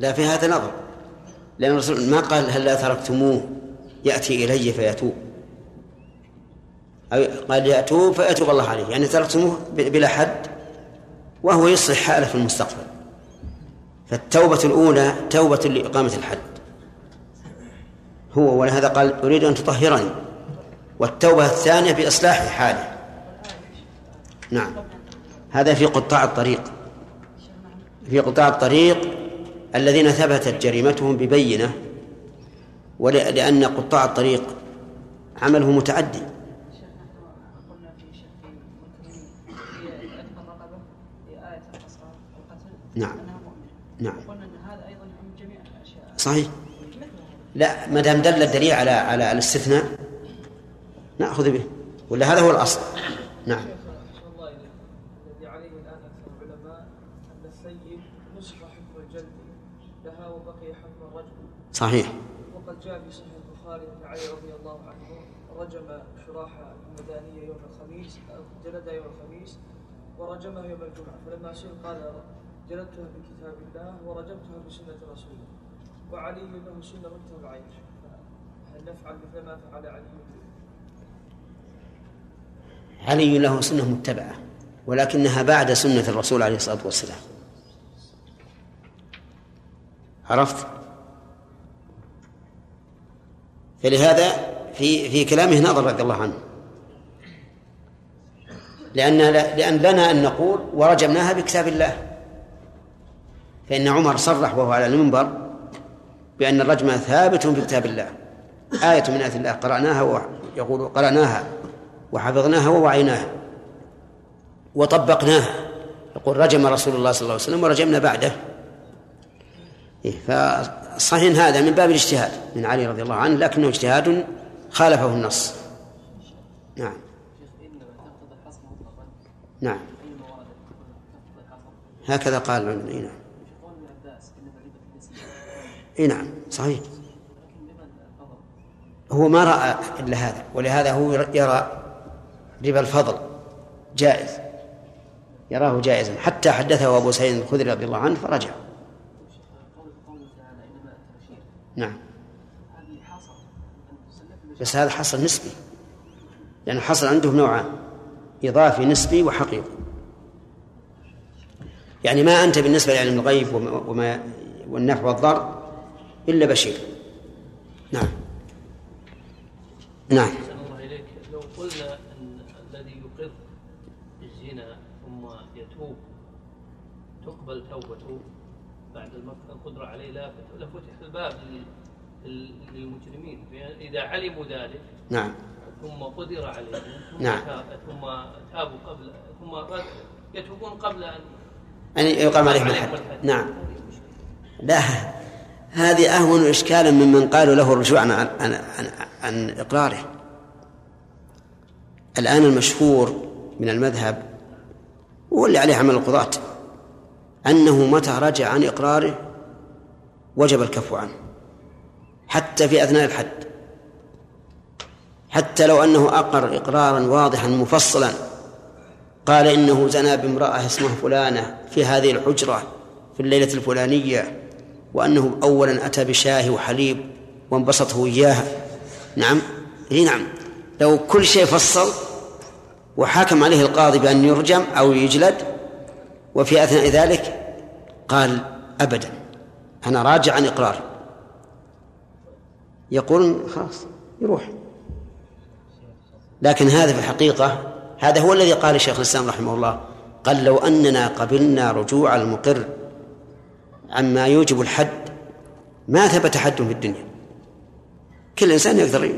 لا في هذا نظر. لأن الرسول ما قال هل لا تركتموه يأتي إلي فيتوب. أو قال يأتوب فيتوب الله عليه. يعني تركتموه بلا حد وهو يصلح حاله في المستقبل. فالتوبة الأولى توبة لإقامة الحد. هو ولهذا قال أريد أن تطهرني. والتوبة الثانية بإصلاح حاله. نعم. هذا في قطاع الطريق. في قطاع الطريق الذين ثبتت جريمتهم ببينة ولأن قطاع الطريق عمله متعدي. نعم. نعم. صحيح. لا ما دام دل الدليل على على الاستثناء نأخذ به. ولا هذا هو الأصل. نعم. صحيح. وقد جاء في صحيح البخاري أن علي رضي الله عنه رجم شراح المدانية يوم الخميس جلد يوم الخميس ورجمها يوم الجمعة. فلما سئل قال جلدتها بكتاب الله ورجمتها بسنة رسوله. وعلي له سنة مكتب العين هل نفعل مثل ما فعل علي؟ علي له سنة متبعة ولكنها بعد سنة الرسول عليه الصلاة والسلام. عرفت؟ فلهذا في في كلامه نظر رضي الله عنه. لأن لأن لنا أن نقول ورجمناها بكتاب الله. فإن عمر صرح وهو على المنبر بأن الرجم ثابت في كتاب الله. آية من آيات الله قرأناها ويقول قرأناها وحفظناها ووعيناها وطبقناها. يقول رجم رسول الله صلى الله عليه وسلم ورجمنا بعده. إيه فصحيح هذا من باب الاجتهاد من علي رضي الله عنه لكنه اجتهاد خالفه النص. نعم. نعم. هكذا قال العلماء نعم. اي نعم صحيح. هو ما رأى إلا هذا ولهذا هو يرى ربا الفضل جائز. يراه جائزا. حتى حدثه أبو سعيد الخدري رضي الله عنه فرجع. نعم. بس هذا حصل نسبي. لأن حصل عندهم نوعان إضافي نسبي وحقيقي. يعني ما أنت بالنسبة لعلم الغيب وما والنفع والضر إلا بشير. نعم. نعم. الله إليك. لو قلنا أن الذي يقر بالزنا ثم يتوب تقبل توبته؟ بعد القدرة عليه لفتح الباب للمجرمين. إذا علموا ذلك نعم. ثم قدر عليهم ثم نعم. ثم تابوا قبل ثم يتوبون قبل أن أن يقام عليهم الحد. نعم. لا هذه أهون إشكالا ممن قالوا له الرجوع عن, عن, عن, عن إقراره. الآن المشهور من المذهب هو اللي عليه عمل القضاة. أنه متى رجع عن إقراره وجب الكف عنه. حتى في أثناء الحد. حتى لو أنه أقر إقرارا واضحا مفصلا. قال إنه زنى بامرأة اسمها فلانة في هذه الحجرة في الليلة الفلانية وأنه أولا أتى بشاه وحليب وانبسطه إياها. نعم؟ اي نعم. لو كل شيء فصل وحكم عليه القاضي بأن يرجم أو يجلد وفي أثناء ذلك قال أبدا أنا راجع عن إقراري يقولون خلاص يروح. لكن هذا في الحقيقة هذا هو الذي قال الشيخ الإسلام رحمه الله قال لو أننا قبلنا رجوع المقر عما يوجب الحد ما ثبت حد في الدنيا. كل إنسان يقدر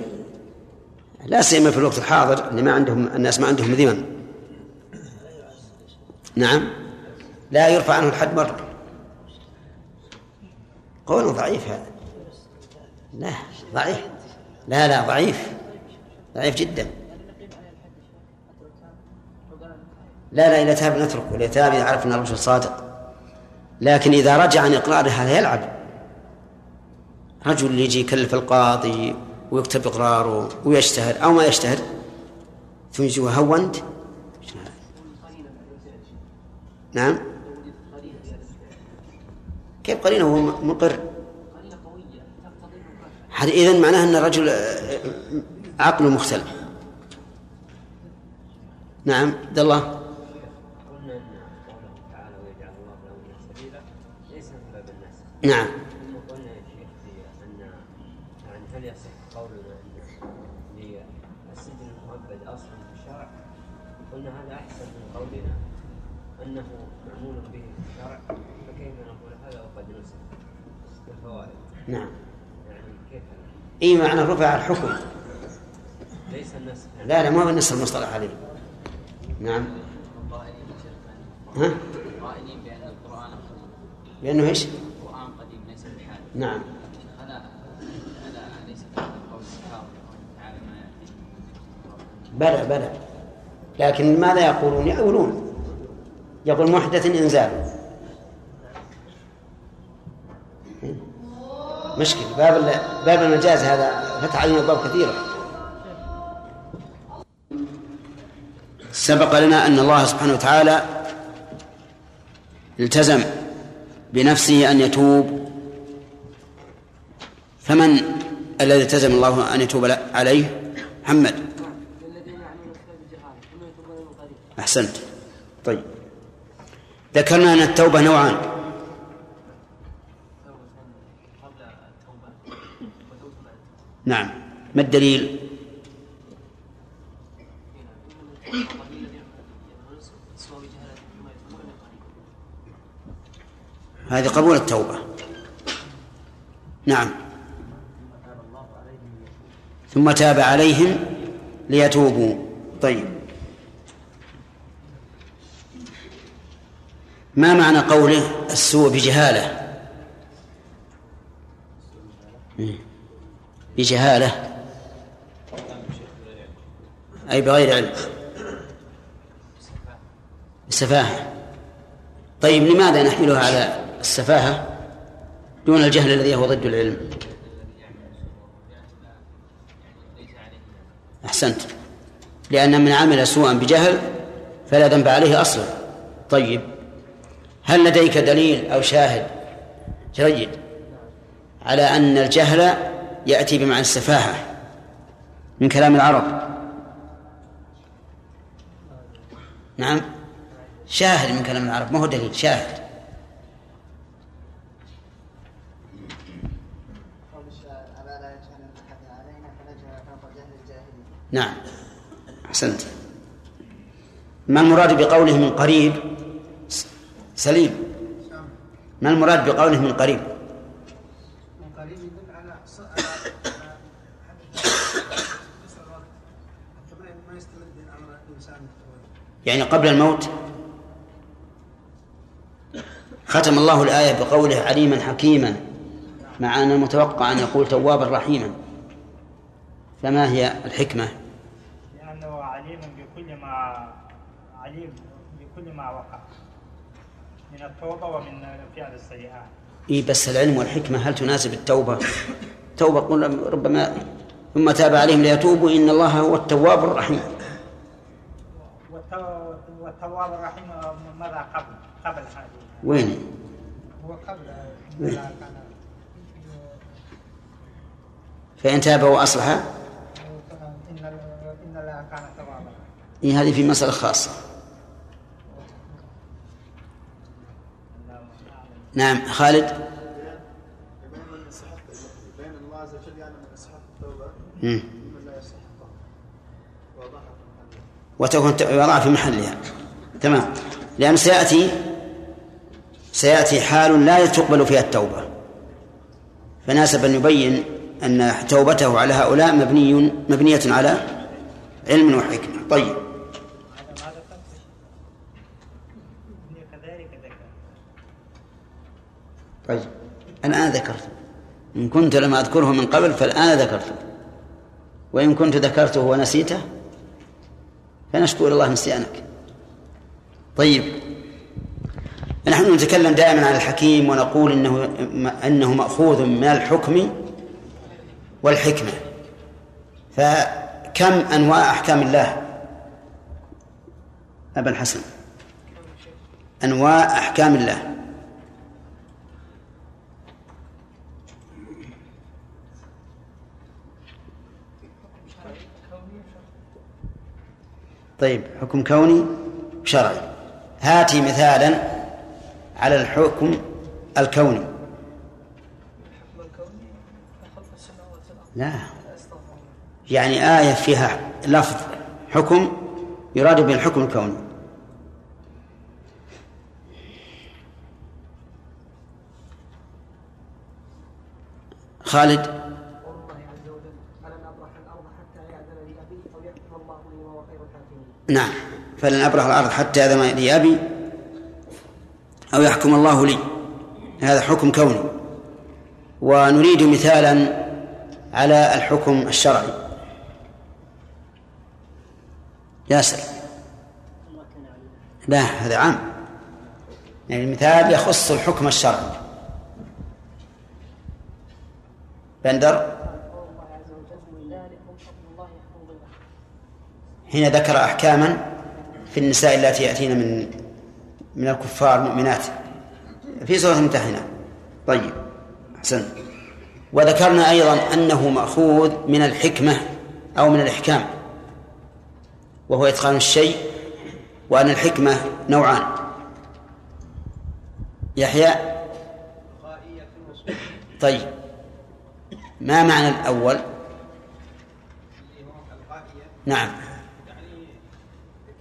لا سيما في الوقت الحاضر اللي ما عندهم الناس ما عندهم ذمم. نعم. لا يرفع عنه الحد مرة. قول ضعيف هذا. لا ضعيف. لا لا ضعيف. ضعيف جدا. لا لا إذا تاب نتركه إذا تاب إذا عرف أن الرجل صادق. لكن إذا رجع عن إقراره هذا يلعب. رجل يجي يكلف القاضي ويكتب إقراره ويشتهر أو ما يشتهر ثم يجي هونت نعم. كيف قرينة؟ وهو مقر. هذا إذن معناه أن الرجل آه، عقله مختل نعم عبد الله. قلنا نعم؟ اي معنى رفع الحكم. ليس النسخ لا لا ما هو النص المصطلح عليه نعم. ها؟ قائلين بأن القرآن قديم لأنه إيش؟ القرآن قديم ليس بحال نعم. هذا هذا ليس الكتاب تعالى ما يأتي بلى بلى. لكن ماذا يقولون؟ يقولون. يقول محدث إنزال. مشكلة. باب باب المجاز هذا فتح علينا أبواب كثيرة سبق لنا أن الله سبحانه وتعالى التزم بنفسه أن يتوب. فمن الذي التزم الله أن يتوب عليه؟ محمد. أحسنت. طيب. ذكرنا أن التوبة نوعان قبل التوبة وتوبة بعد التوبة نعم. ما الدليل؟ هذه قبول التوبة. نعم. ثم تاب عليهم ليتوبوا. طيب. ما معنى قوله السوء بجهالة. بجهالة. أي بغير علم. السفاهة. طيب لماذا نحملها على السفاهة دون الجهل الذي هو ضد العلم؟ أحسنت. لأن من عمل سوءا بجهل فلا ذنب عليه أصلا. طيب هل لديك دليل أو شاهد جيد على أن الجهل يأتي بمعنى السفاهة من كلام العرب. نعم. شاهد من كلام العرب ما هو دليل شاهد. نعم. أحسنت. ما المراد بقوله من قريب؟ سليم. ما المراد بقوله من قريب من قريب يدل على ص- على على ما يستمد من أمر الإنسان يعني قبل الموت؟ ختم الله الآية بقوله عليما حكيما مع أن المتوقع أن يقول توابا رحيما. فما هي الحكمة؟ لأنه عليم بكل ما عليم بكل ما وقع من التوبة ومن فعل السيئات إيه بس العلم والحكمة هل تناسب التوبة؟ توبة قل ربما ثم تاب عليهم ليتوبوا إن الله هو التواب الرحيم. والتواب الرحيم ماذا قبل؟ قبل هذه. وين؟ هو قبل كان فإن تاب وأصلح؟ إن الله كان توابا إيه هذه في مسألة خاصة. نعم خالد؟ وتكون وضعها في محلها. تمام. لأن سيأتي سيأتي حال لا تقبل فيها التوبة. فناسب أن يبين أن توبته على هؤلاء مبني مبنية على علم وحكمة. طيب. طيب. الآن ذكرت. إن كنت لم أذكره من قبل فالآن ذكرته وإن كنت ذكرته ونسيته فنشكو إلى الله نسيانك طيب. نحن نتكلم دائما عن الحكيم ونقول إنه إنه مأخوذ من الحكم والحكمة. فكم أنواع أحكام الله؟ أبا الحسن. أنواع أحكام الله. طيب حكم كوني شرعي. هاتي مثالا على الحكم الكوني. لا. يعني آية فيها لفظ حكم يراد به الحكم الكوني. خالد. نعم. فلن أبرح الأرض حتى يأذن لي أبي أو يحكم الله لي. هذا حكم كوني. ونريد مثالا على الحكم الشرعي. ياسر. لا هذا عام. يعني المثال يخص الحكم الشرعي. بندر. حين ذكر أحكاما في النساء اللاتي يأتين من من الكفار مؤمنات. في سورة الممتحنة طيب أحسن. وذكرنا أيضا أنه مأخوذ من الحكمة أو من الإحكام. وهو إتقان الشيء وأن الحكمة نوعان. يحيى؟ طيب. ما معنى الأول؟ نعم يعني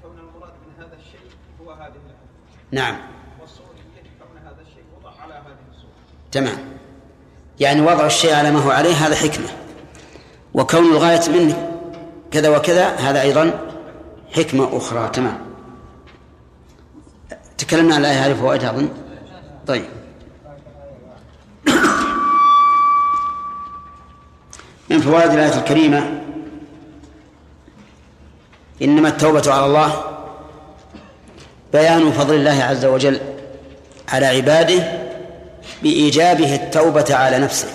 كون المراد من هذا الشيء هو هذه الحكمة نعم والصورية كون هذا الشيء وضع على هذه الصورة تمام. يعني وضع الشيء على ما هو عليه هذا حكمة. وكون الغاية منه كذا وكذا هذا أيضا حكمة أخرى. تمام. تكلمنا عن الآية هذه فوائدها أظن. طيب. من فوائد الآية الكريمة إنما التوبة على الله بيان فضل الله عز وجل على عباده بإيجابه التوبة على نفسه.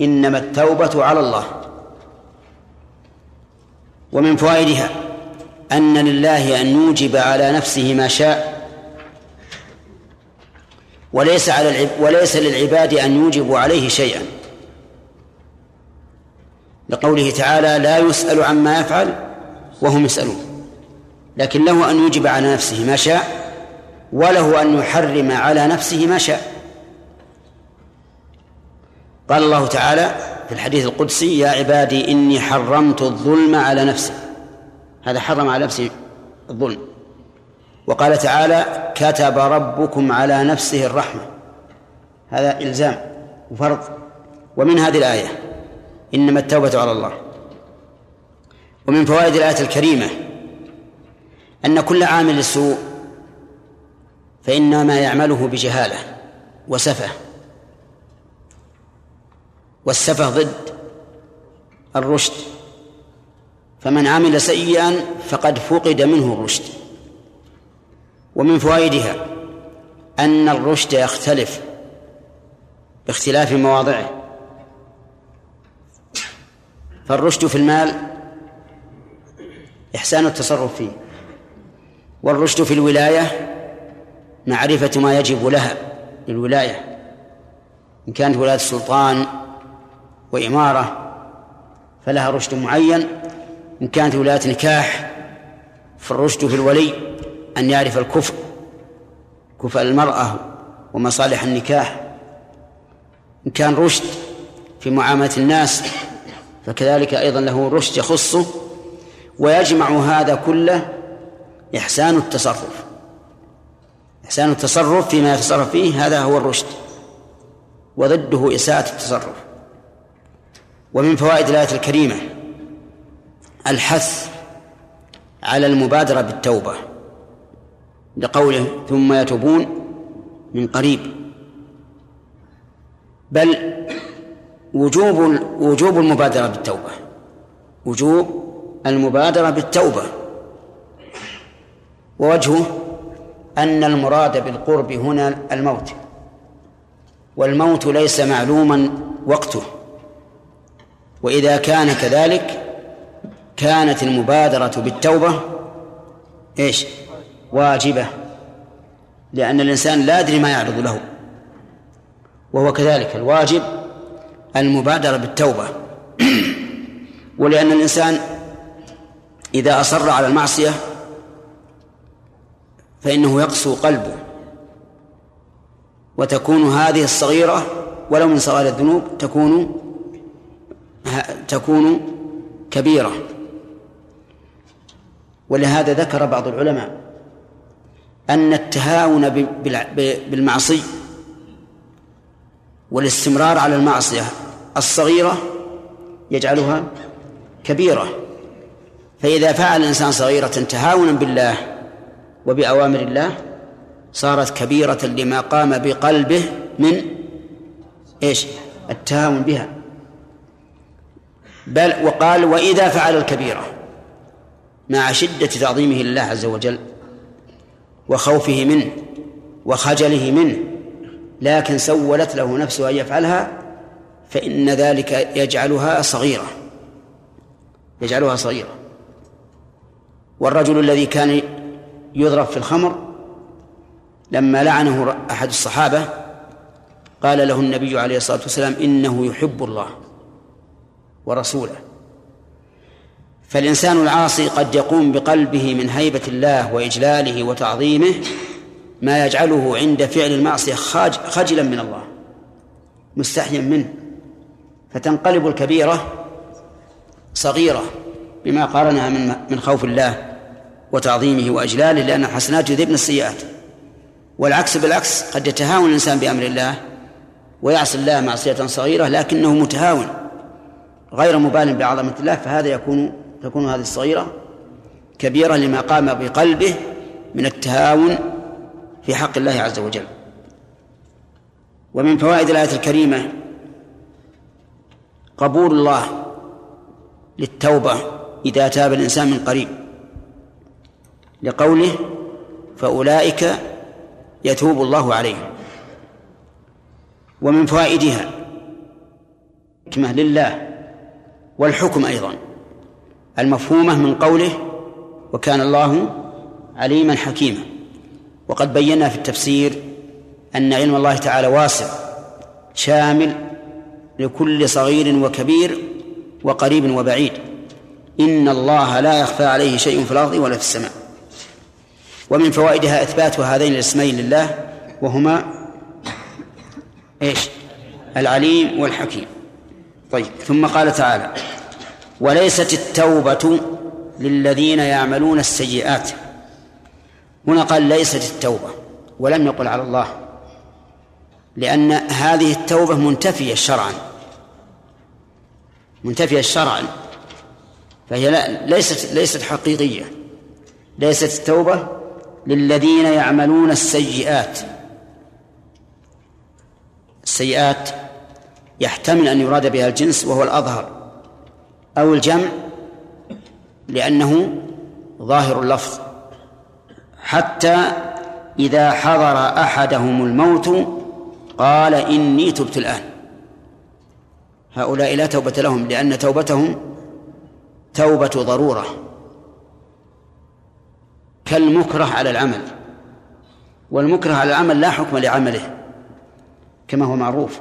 إنما التوبة على الله. ومن فوائدها أن لله أن يوجب على نفسه ما شاء وليس على العب وليس للعباد أن يوجبوا عليه شيئا. لقوله تعالى لا يسأل عما يفعل وهم يسألون. لكن له أن يوجب على نفسه ما شاء وله أن يحرم على نفسه ما شاء. قال الله تعالى في الحديث القدسي يا عبادي إني حرمت الظلم على نفسي. هذا حرم على نفسه الظلم. وقال تعالى كتب ربكم على نفسه الرحمة. هذا إلزام وفرض. ومن هذه الآية إنما التوبة على الله. ومن فوائد الآية الكريمة أن كل عامل سوء فإنما يعمله بجهالة وسفه. والسفه ضد الرشد. فمن عمل سيئا فقد فقد منه الرشد. ومن فوائدها أن الرشد يختلف باختلاف مواضعه. فالرشد في المال إحسان التصرف فيه. والرشد في الولاية معرفة ما يجب لها للولاية إن كانت ولاية السلطان وإمارة فلها رشد معين إن كانت ولاية نكاح فالرشد في الولي أن يعرف الكفء كفء المرأة ومصالح النكاح. إن كان رشد في معاملة الناس فكذلك أيضا له رشد يخصه ويجمع هذا كله إحسان التصرف. إحسان التصرف فيما يتصرف فيه هذا هو الرشد. وضده إساءة التصرف. ومن فوائد الآية الكريمة الحث على المبادرة بالتوبة. لقوله ثم يتوبون من قريب. بل وجوب وجوب المبادرة بالتوبة. وجوب المبادرة بالتوبة. ووجهه أن المراد بالقرب هنا الموت والموت ليس معلوما وقته. وإذا كان كذلك كانت المبادرة بالتوبة إيش؟ واجبة لأن الإنسان لا يدري ما يعرض له. وهو كذلك الواجب المبادرة بالتوبة. ولأن الإنسان إذا أصر على المعصية فإنه يقسو قلبه. وتكون هذه الصغيرة ولو من صغار الذنوب تكون تكون كبيرة. ولهذا ذكر بعض العلماء أن التهاون بالمعصي والاستمرار على المعصية الصغيرة يجعلها كبيرة. فإذا فعل الإنسان صغيرة تهاونا بالله وبأوامر الله صارت كبيرة لما قام بقلبه من إيش؟ التهاون بها. بل وقال وإذا فعل الكبيرة مع شدة تعظيمه لله عز وجل وخوفه منه وخجله منه لكن سولت له نفسه أن يفعلها فإن ذلك يجعلها صغيرة. يجعلها صغيرة. والرجل الذي كان يضرب في الخمر. لما لعنه أحد الصحابة قال له النبي عليه الصلاة والسلام إنه يحب الله ورسوله. فالإنسان العاصي قد يقوم بقلبه من هيبة الله وإجلاله وتعظيمه ما يجعله عند فعل المعصية خجلا من الله مستحيا منه. فتنقلب الكبيرة صغيرة بما قارنها من من خوف الله. وتعظيمه وإجلاله لأن الحسنات يذهبن السيئات. والعكس بالعكس قد يتهاون الإنسان بأمر الله ويعصي الله معصية صغيرة لكنه متهاون غير مبال بعظمة الله فهذا يكون تكون هذه الصغيرة كبيرة لما قام بقلبه من التهاون في حق الله عز وجل. ومن فوائد الآية الكريمة قبول الله للتوبة إذا تاب الإنسان من قريب. لقوله فأولئك يتوب الله عليهم. ومن فوائدها حكمة لله والحكم أيضا. المفهومة من قوله وكان الله عليما حكيما. وقد بينا في التفسير أن علم الله تعالى واسع شامل لكل صغير وكبير وقريب وبعيد. إن الله لا يخفى عليه شيء في الأرض ولا في السماء. ومن فوائدها إثبات هذين الاسمين لله وهما إيش؟ العليم والحكيم. طيب ثم قال تعالى وليست التوبة للذين يعملون السيئات. هنا قال ليست التوبة. ولم يقل على الله. لأن هذه التوبة منتفية شرعا. منتفية شرعا. فهي لا ليست ليست حقيقية. ليست التوبة للذين يعملون السيئات. السيئات يحتمل أن يراد بها الجنس وهو الأظهر أو الجمع لأنه ظاهر اللفظ. حتى إذا حضر أحدهم الموت قال إني تبت الآن. هؤلاء لا توبة لهم لأن توبتهم توبة ضرورة. كالمكره على العمل. والمكره على العمل لا حكم لعمله كما هو معروف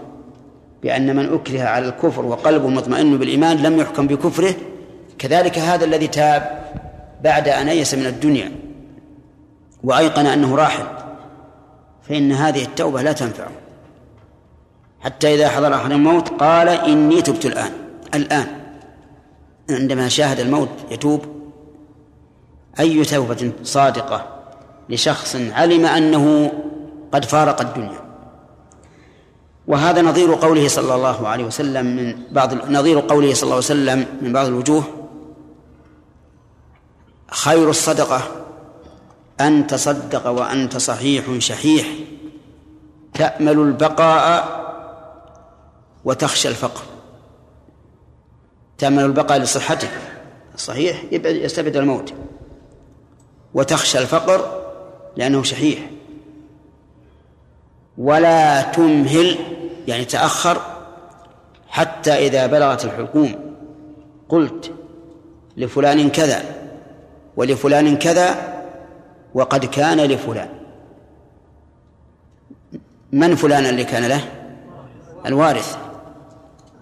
بأن من أكره على الكفر وقلبه مطمئن بالإيمان لم يحكم بكفره كذلك هذا الذي تاب بعد أن أيس من الدنيا وأيقن أنه راحل فإن هذه التوبة لا تنفعه حتى إذا حضر أحد الموت قال إني تبت الآن الآن. عندما شاهد الموت يتوب أي توبة صادقة لشخص علم أنه قد فارق الدنيا. وهذا نظير قوله صلى الله عليه وسلم من بعض نظير قوله صلى الله عليه وسلم من بعض الوجوه خير الصدقة أن تصدق وأنت صحيح شحيح تأمل البقاء وتخشى الفقر. تأمل البقاء لصحتك صحيح؟ يستبعد الموت. وتخشى الفقر لأنه شحيح. ولا تمهل يعني تأخر حتى إذا بلغت الحلقوم. قلت لفلان كذا ولفلان كذا وقد كان لفلان. من فلان اللي كان له؟ الوارث.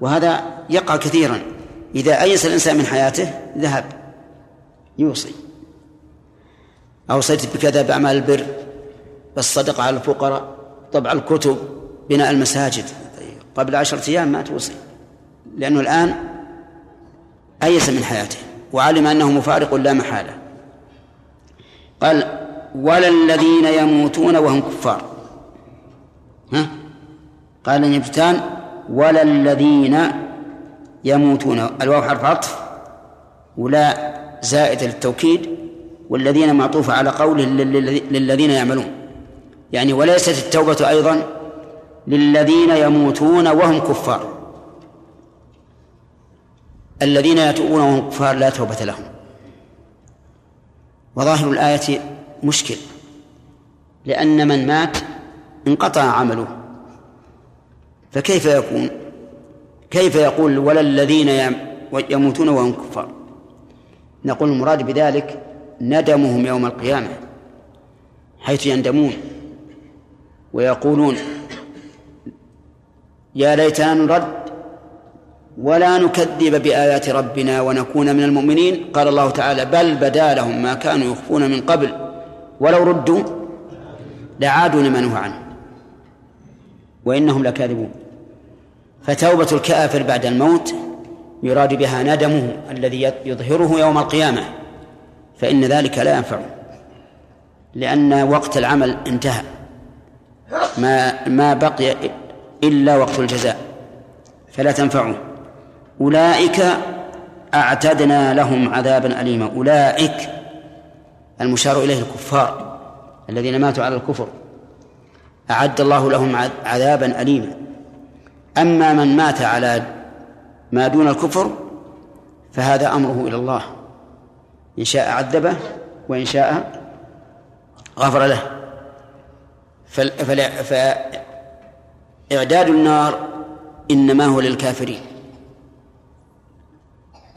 وهذا يقع كثيرا. إذا أيس الإنسان من حياته ذهب يوصي. أوصيت بكذا بأعمال البر بالصدقة على الفقراء طبع الكتب بناء المساجد. قبل عشرة أيام ما توصي لأنه الآن أيس من حياته وعلم أنه مفارق لا محالة. قال ولا الذين يموتون وهم كفار. ها؟ قال نبتان ولا الذين يموتون. الواو حرف عطف ولا زائد للتوكيد. والذين معطوفة على قوله للذين يعملون. يعني وليست التوبة أيضا للذين يموتون وهم كفار. الذين يتوبون وهم كفار لا توبة لهم. وظاهر الآية مشكل لأن من مات انقطع عمله. فكيف يكون؟ كيف يقول ولا الذين يموتون وهم كفار؟ نقول المراد بذلك ندمهم يوم القيامة حيث يندمون ويقولون يا ليتنا نرد ولا نكذب بآيات ربنا ونكون من المؤمنين. قال الله تعالى بل بدا لهم ما كانوا يخفون من قبل ولو ردوا لعادوا لما نهوا عنه وإنهم لكاذبون. فتوبة الكافر بعد الموت يراد بها ندمه الذي يظهره يوم القيامة. فإن ذلك لا ينفعه لأن وقت العمل انتهى. ما ما بقي إلا وقت الجزاء فلا تنفعه. أولئك أعتدنا لهم عذابا أليما. أولئك المشار إليه الكفار الذين ماتوا على الكفر. أعد الله لهم عذابا أليما. أما من مات على ما دون الكفر فهذا أمره إلى الله. إن شاء عذبه وإن شاء غفر له. فإعداد النار إنما هو للكافرين.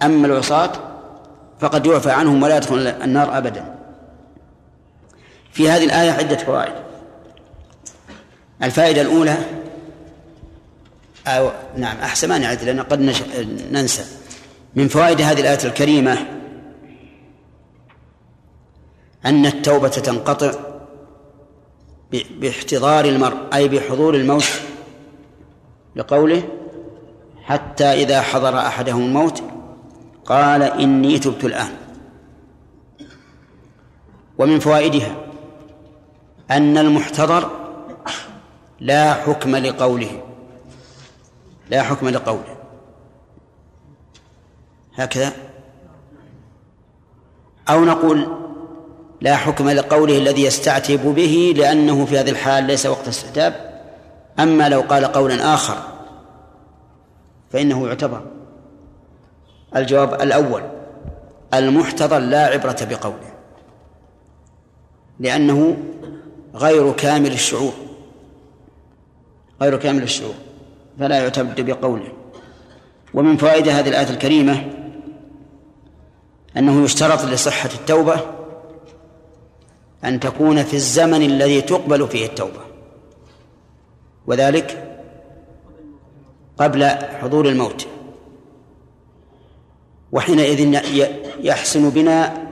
أما العصاة فقد يعفى عنهم ولا يدخل النار أبدا. في هذه الآية عدة فوائد. الفائدة الأولى أو نعم أحسن ما نعد لأن قد ننسى. من فوائد هذه الآية الكريمة أن التوبة تنقطع باحتضار المرء أي بحضور الموت لقوله حتى إذا حضر أحدهم الموت قال إني تبت الآن. ومن فوائدها أن المحتضر لا حكم لقوله لا حكم لقوله. هكذا. أو نقول لا حكم لقوله الذي يستعتب به لأنه في هذه الحال ليس وقت استعتاب. أما لو قال قولا آخر فإنه يعتبر الجواب الأول المحتضر لا عبرة بقوله لأنه غير كامل الشعور غير كامل الشعور فلا يعتبر بقوله. ومن فوائد هذه الآية الكريمة أنه يشترط لصحة التوبة أن تكون في الزمن الذي تقبل فيه التوبة. وذلك قبل حضور الموت. وحينئذ يحسن بنا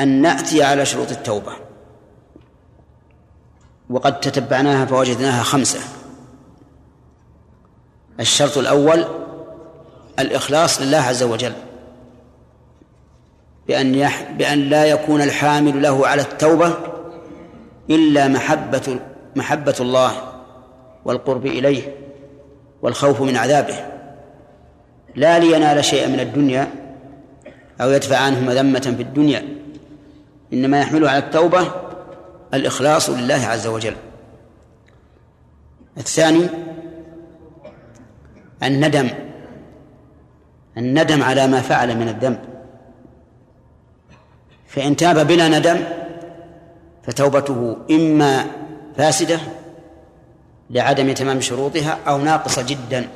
أن نأتي على شروط التوبة. وقد تتبعناها فوجدناها خمسة. الشرط الأول الإخلاص لله عز وجل. بأن يح بأن لا يكون الحامل له على التوبة إلا محبة محبة الله والقرب إليه والخوف من عذابه. لا لينال شيئا من الدنيا أو يدفع عنه مذمة في الدنيا. إنما يحمله على التوبة الإخلاص لله عز وجل. الثاني الندم الندم على ما فعل من الذنب. فإن تاب بلا ندم فتوبته إما فاسدة لعدم تمام شروطها أو ناقصة جدا.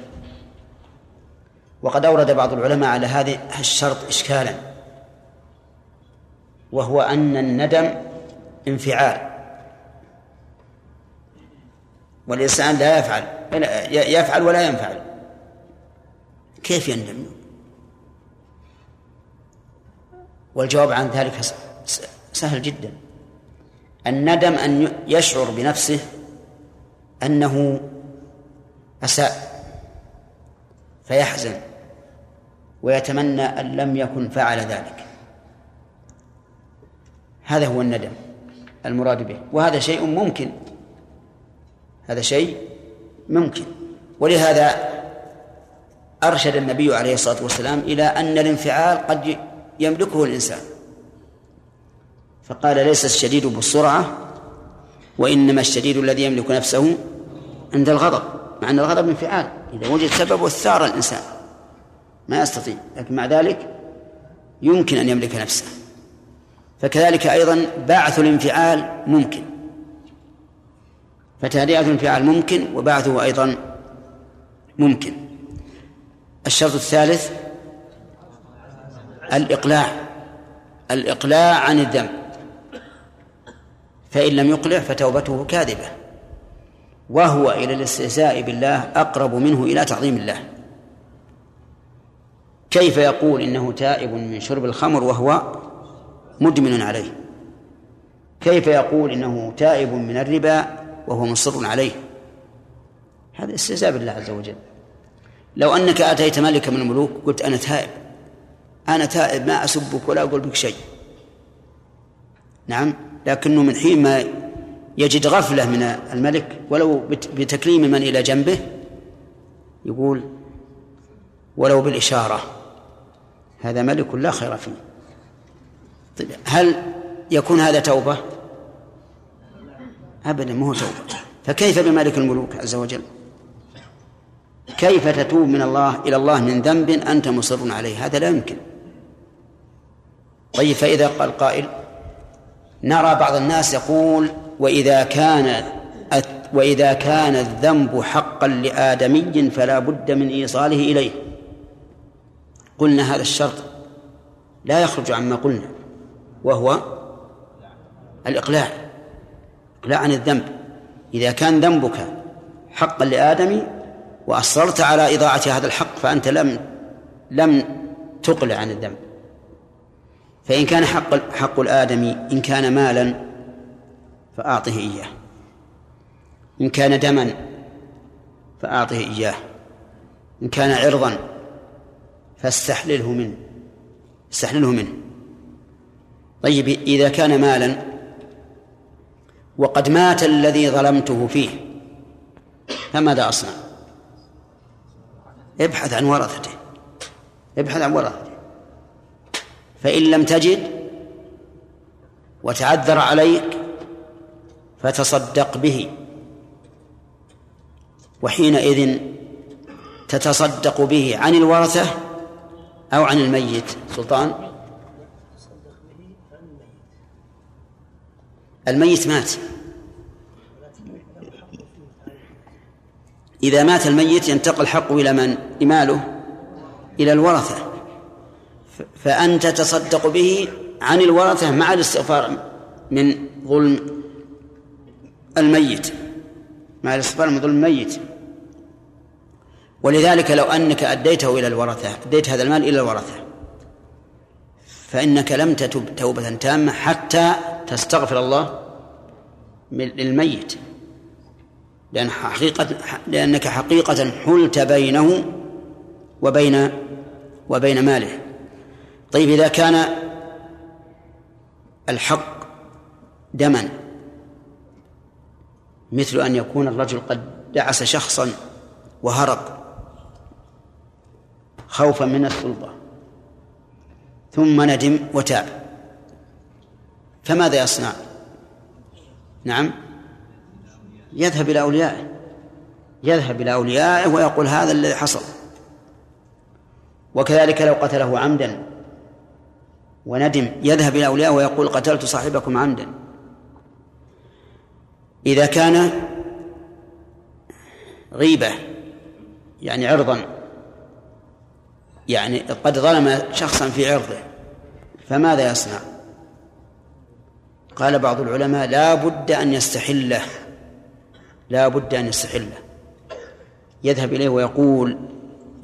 وقد أورد بعض العلماء على هذا الشرط إشكالا وهو أن الندم انفعال. والإنسان لا يفعل يفعل ولا ينفعل. كيف يندم؟ والجواب عن ذلك سهل جدا. الندم أن يشعر بنفسه أنه أساء فيحزن ويتمنى أن لم يكن فعل ذلك. هذا هو الندم المراد به وهذا شيء ممكن. هذا شيء ممكن. ولهذا أرشد النبي عليه الصلاة والسلام إلى أن الانفعال قد يملكه الإنسان. فقال ليس الشديد بالسرعة وإنما الشديد الذي يملك نفسه عند الغضب مع أن الغضب انفعال إذا وجد سبب ثار الإنسان ما يستطيع. لكن مع ذلك يمكن أن يملك نفسه. فكذلك أيضا بعث الانفعال ممكن. فتهدئة الانفعال ممكن وبعثه أيضا ممكن. الشرط الثالث الإقلاع الإقلاع عن الذنب. فإن لم يقلع فتوبته كاذبة. وهو إلى الاستهزاء بالله أقرب منه إلى تعظيم الله. كيف يقول إنه تائب من شرب الخمر وهو مدمن عليه؟ كيف يقول إنه تائب من الربا وهو مصر عليه؟ هذا استهزاء بالله عز وجل. لو أنك أتيت ملك من الملوك قلت أنا تائب. أنا تائب ما أسبك ولا أقول بك شيء. نعم لكنه من حين ما يجد غفلة من الملك ولو بت- بتكريم من إلى جنبه يقول ولو بالإشارة هذا ملك لا خير فيه. طيب هل يكون هذا توبة؟ أبدا ما هو توبة. فكيف بملك الملوك عز وجل؟ كيف تتوب من الله إلى الله من ذنب أنت مصر عليه؟ هذا لا يمكن. طيب فإذا قال قائل نرى بعض الناس يقول وإذا كان وإذا كان الذنب حقا لآدمي فلا بد من إيصاله إليه. قلنا هذا الشرط لا يخرج عما قلنا وهو الإقلاع إقلاع عن الذنب. إذا كان ذنبك حقا لآدم وأصررت على إضاعة هذا الحق فأنت لم لم تقلع عن الذنب. فإن كان حق حق الآدمي إن كان مالا فأعطه إياه. إن كان دما فأعطه إياه. إن كان عرضا فاستحلله منه استحلله منه. طيب إذا كان مالا وقد مات الذي ظلمته فيه فماذا أصنع؟ ابحث عن ورثته. ابحث عن ورثته. فإن لم تجد وتعذر عليك فتصدق به. وحينئذ تتصدق به عن الورثة أو عن الميت. سلطان؟ الميت مات. إذا مات الميت ينتقل حقه إلى من؟ لماله إلى الورثة. فأنت تصدق به عن الورثة مع الاستغفار من ظلم الميت. مع الاستغفار من ظلم الميت. ولذلك لو أنك أديته إلى الورثة أديت هذا المال إلى الورثة فإنك لم تتب توبة تامة حتى تستغفر الله للميت. لأن حقيقة لأنك حقيقة حلت بينه وبين وبين ماله. طيب إذا كان الحق دما مثل أن يكون الرجل قد دعس شخصا وهرب خوفا من السلطة ثم ندم وتاب فماذا يصنع؟ نعم يذهب إلى أوليائه يذهب إلى أوليائه ويقول هذا الذي حصل وكذلك لو قتله عمدا وندم يذهب إلى أوليائه ويقول قتلت صاحبكم عمدا. إذا كان غيبة يعني عرضا يعني قد ظلم شخصا في عرضه فماذا يصنع؟ قال بعض العلماء لا بد أن يستحله لا بد أن يستحله. يذهب إليه ويقول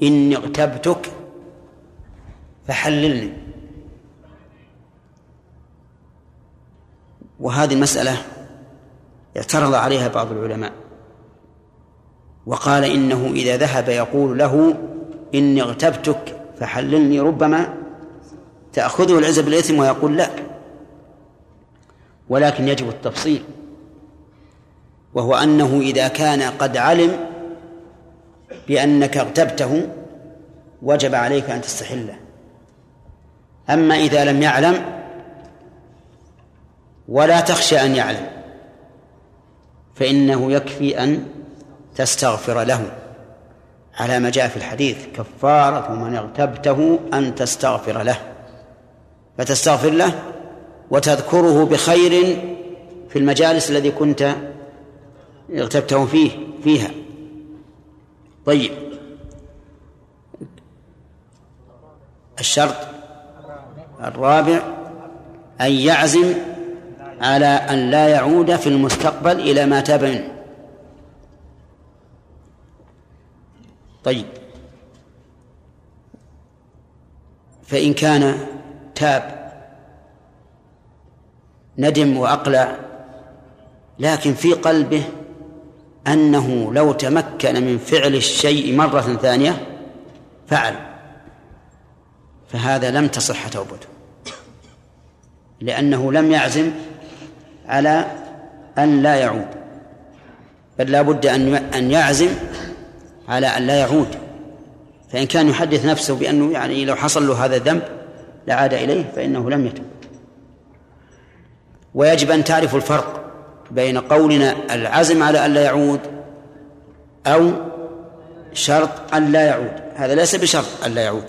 إني اغتبتك فحللني. وهذه المسألة اعترض عليها بعض العلماء وقال إنه إذا ذهب يقول له إني اغتبتك فحللني ربما تأخذه العزة بالإثم ويقول لا. ولكن يجب التفصيل وهو أنه إذا كان قد علم بأنك اغتبته وجب عليك أن تستحله. أما إذا لم يعلم ولا تخشى أن يعلم فإنه يكفي أن تستغفر له. على ما جاء في الحديث كفارة من اغتبته أن تستغفر له. فتستغفر له وتذكره بخير في المجالس الذي كنت اغتبته فيه فيها. طيب. الشرط الرابع أن يعزم على أن لا يعود في المستقبل إلى ما تاب منه طيب. فإن كان تاب ندم وأقلع لكن في قلبه أنه لو تمكن من فعل الشيء مرة ثانية فعل. فهذا لم تصح توبته. لأنه لم يعزم على أن لا يعود. بل لا بد أن أن يعزم على أن لا يعود. فإن كان يحدث نفسه بأنه يعني لو حصل له هذا الذنب لعاد إليه فإنه لم يتب. ويجب أن تعرفوا الفرق بين قولنا العزم على أن لا يعود أو شرط أن لا يعود. هذا ليس بشرط أن لا يعود.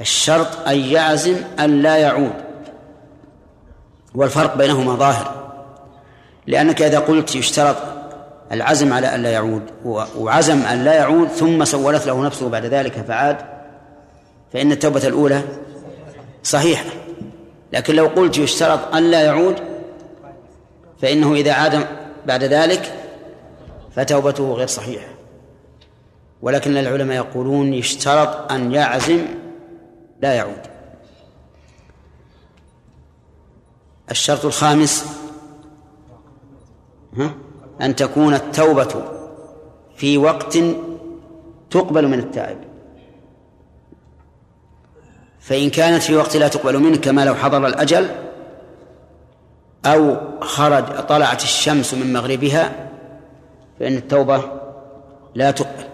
الشرط أن يعزم أن لا يعود. والفرق بينهما ظاهر. لأنك إذا قلت يشترط العزم على أن لا يعود وعزم أن لا يعود ثم سولت له نفسه بعد ذلك فعاد فإن التوبة الأولى صحيحة. لكن لو قلت يشترط أن لا يعود فإنه إذا عاد بعد ذلك فتوبته غير صحيحة. ولكن العلماء يقولون يشترط أن يعزم لا يعود. الشرط الخامس أن تكون التوبة في وقت تقبل من التائب. فإن كانت في وقت لا تقبل منه كما لو حضر الأجل أو خرج طلعت الشمس من مغربها فإن التوبة لا تقبل.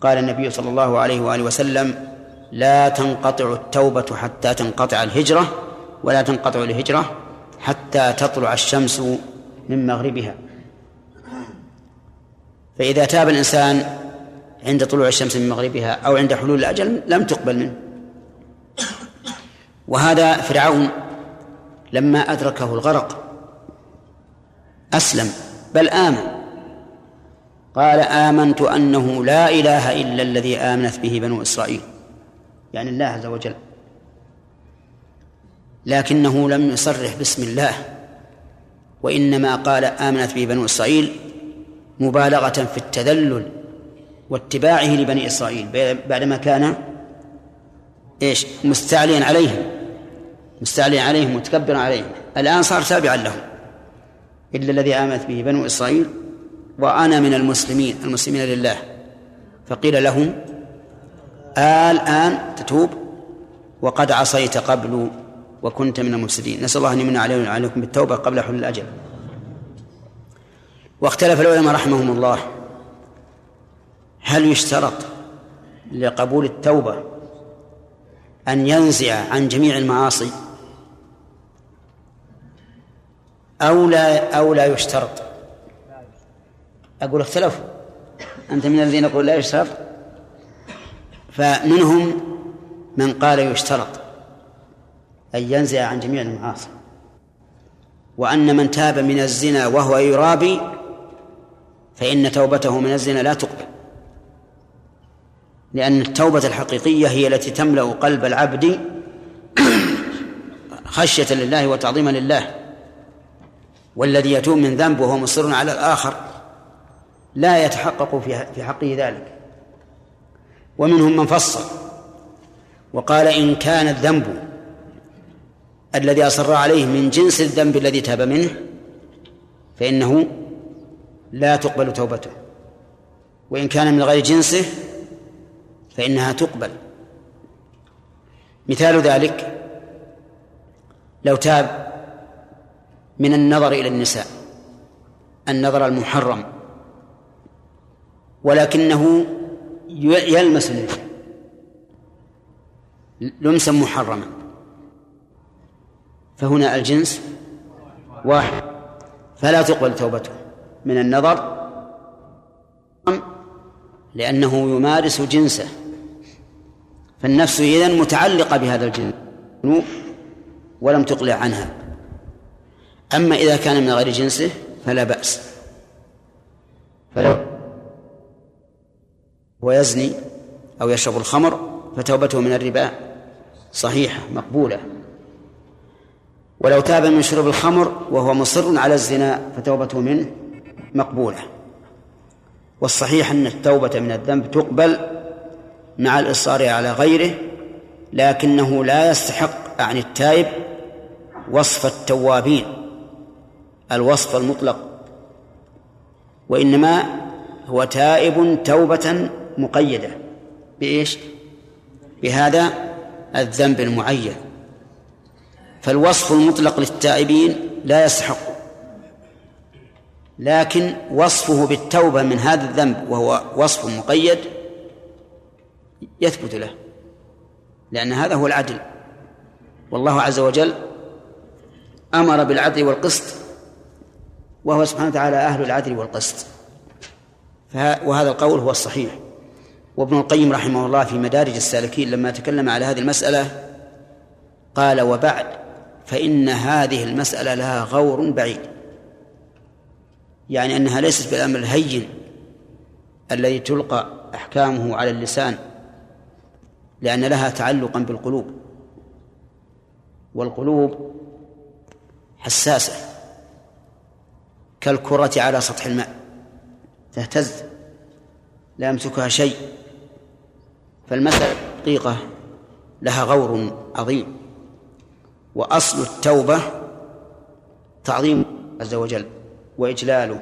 قال النبي صلى الله عليه وآله وسلم لا تنقطع التوبة حتى تنقطع الهجرة ولا تنقطع الهجرة حتى تطلع الشمس من مغربها. فإذا تاب الإنسان عند طلوع الشمس من مغربها أو عند حلول الأجل لم تقبل منه. وهذا فرعون لما أدركه الغرق أسلم بل آمن. قال آمنت أنه لا إله إلا الذي آمنت به بنو إسرائيل. يعني الله عز وجل لكنه لم يصرح باسم الله. وإنما قال آمنت به بنو إسرائيل مبالغة في التذلل واتباعه لبني إسرائيل بعدما كان إيش؟ مستعليا عليهم مستعليا عليهم متكبرا عليهم. الآن صار تابعا لهم. إلا الذي آمنت به بنو إسرائيل وأنا من المسلمين المسلمين لله. فقيل لهم الآن تتوب وقد عصيت قبل وكنت من المفسدين. نسأل الله أن يمن علينا وعليكم بالتوبة قبل حلول الأجل. واختلف العلماء رحمهم الله. هل يشترط لقبول التوبة أن ينزع عن جميع المعاصي؟ أو لا أو لا يشترط؟ أقول اختلفوا. أنت من الذين يقول لا يشترط؟ فمنهم من قال يشترط. أن ينزع عن جميع المعاصي. وأن من تاب من الزنا وهو يرابي فإن توبته من الزنا لا تقبل. لأن التوبة الحقيقية هي التي تملأ قلب العبد خشية لله وتعظيما لله. والذي يتوب من ذنب وهو مصر على الآخر لا يتحقق في حقه ذلك. ومنهم من فصل وقال إن كان الذنب الذي أصر عليه من جنس الذنب الذي تاب منه فإنه لا تقبل توبته. وإن كان من غير جنسه فإنها تقبل. مثال ذلك لو تاب من النظر إلى النساء النظر المحرم ولكنه يلمس النساء لمسا محرما. فهنا الجنس واحد. فلا تقبل توبته. من النظر لأنه يمارس جنسه. فالنفس إذن متعلقة بهذا الجنس. ولم تقلع عنها. أما إذا كان من غير جنسه فلا بأس. فلو ويزني أو يشرب الخمر فتوبته من الربا صحيحة مقبولة. ولو تاب من شرب الخمر وهو مصر على الزنا فتوبته منه مقبولة. والصحيح أن التوبة من الذنب تقبل مع الإصرار على غيره لكنه لا يستحق عن التائب وصف التوابين الوصف المطلق. وإنما هو تائب توبة مقيدة. بإيش؟ بهذا الذنب المعين. فالوصف المطلق للتائبين لا يستحق. لكن وصفه بالتوبة من هذا الذنب وهو وصف مقيد يثبت له لأن هذا هو العدل. والله عز وجل أمر بالعدل والقسط وهو سبحانه وتعالى أهل العدل والقسط. وهذا القول هو الصحيح. وابن القيم رحمه الله في مدارج السالكين لما تكلم على هذه المسألة قال وبعد فإن هذه المسألة لها غور بعيد. يعني أنها ليست بالأمر الهين الذي تلقى أحكامه على اللسان لأن لها تعلقا بالقلوب. والقلوب حساسة كالكرة على سطح الماء تهتز لا يمسكها شيء. فالمسألة دقيقة لها غور عظيم. وأصل التوبة تعظيم عز وجل وإجلاله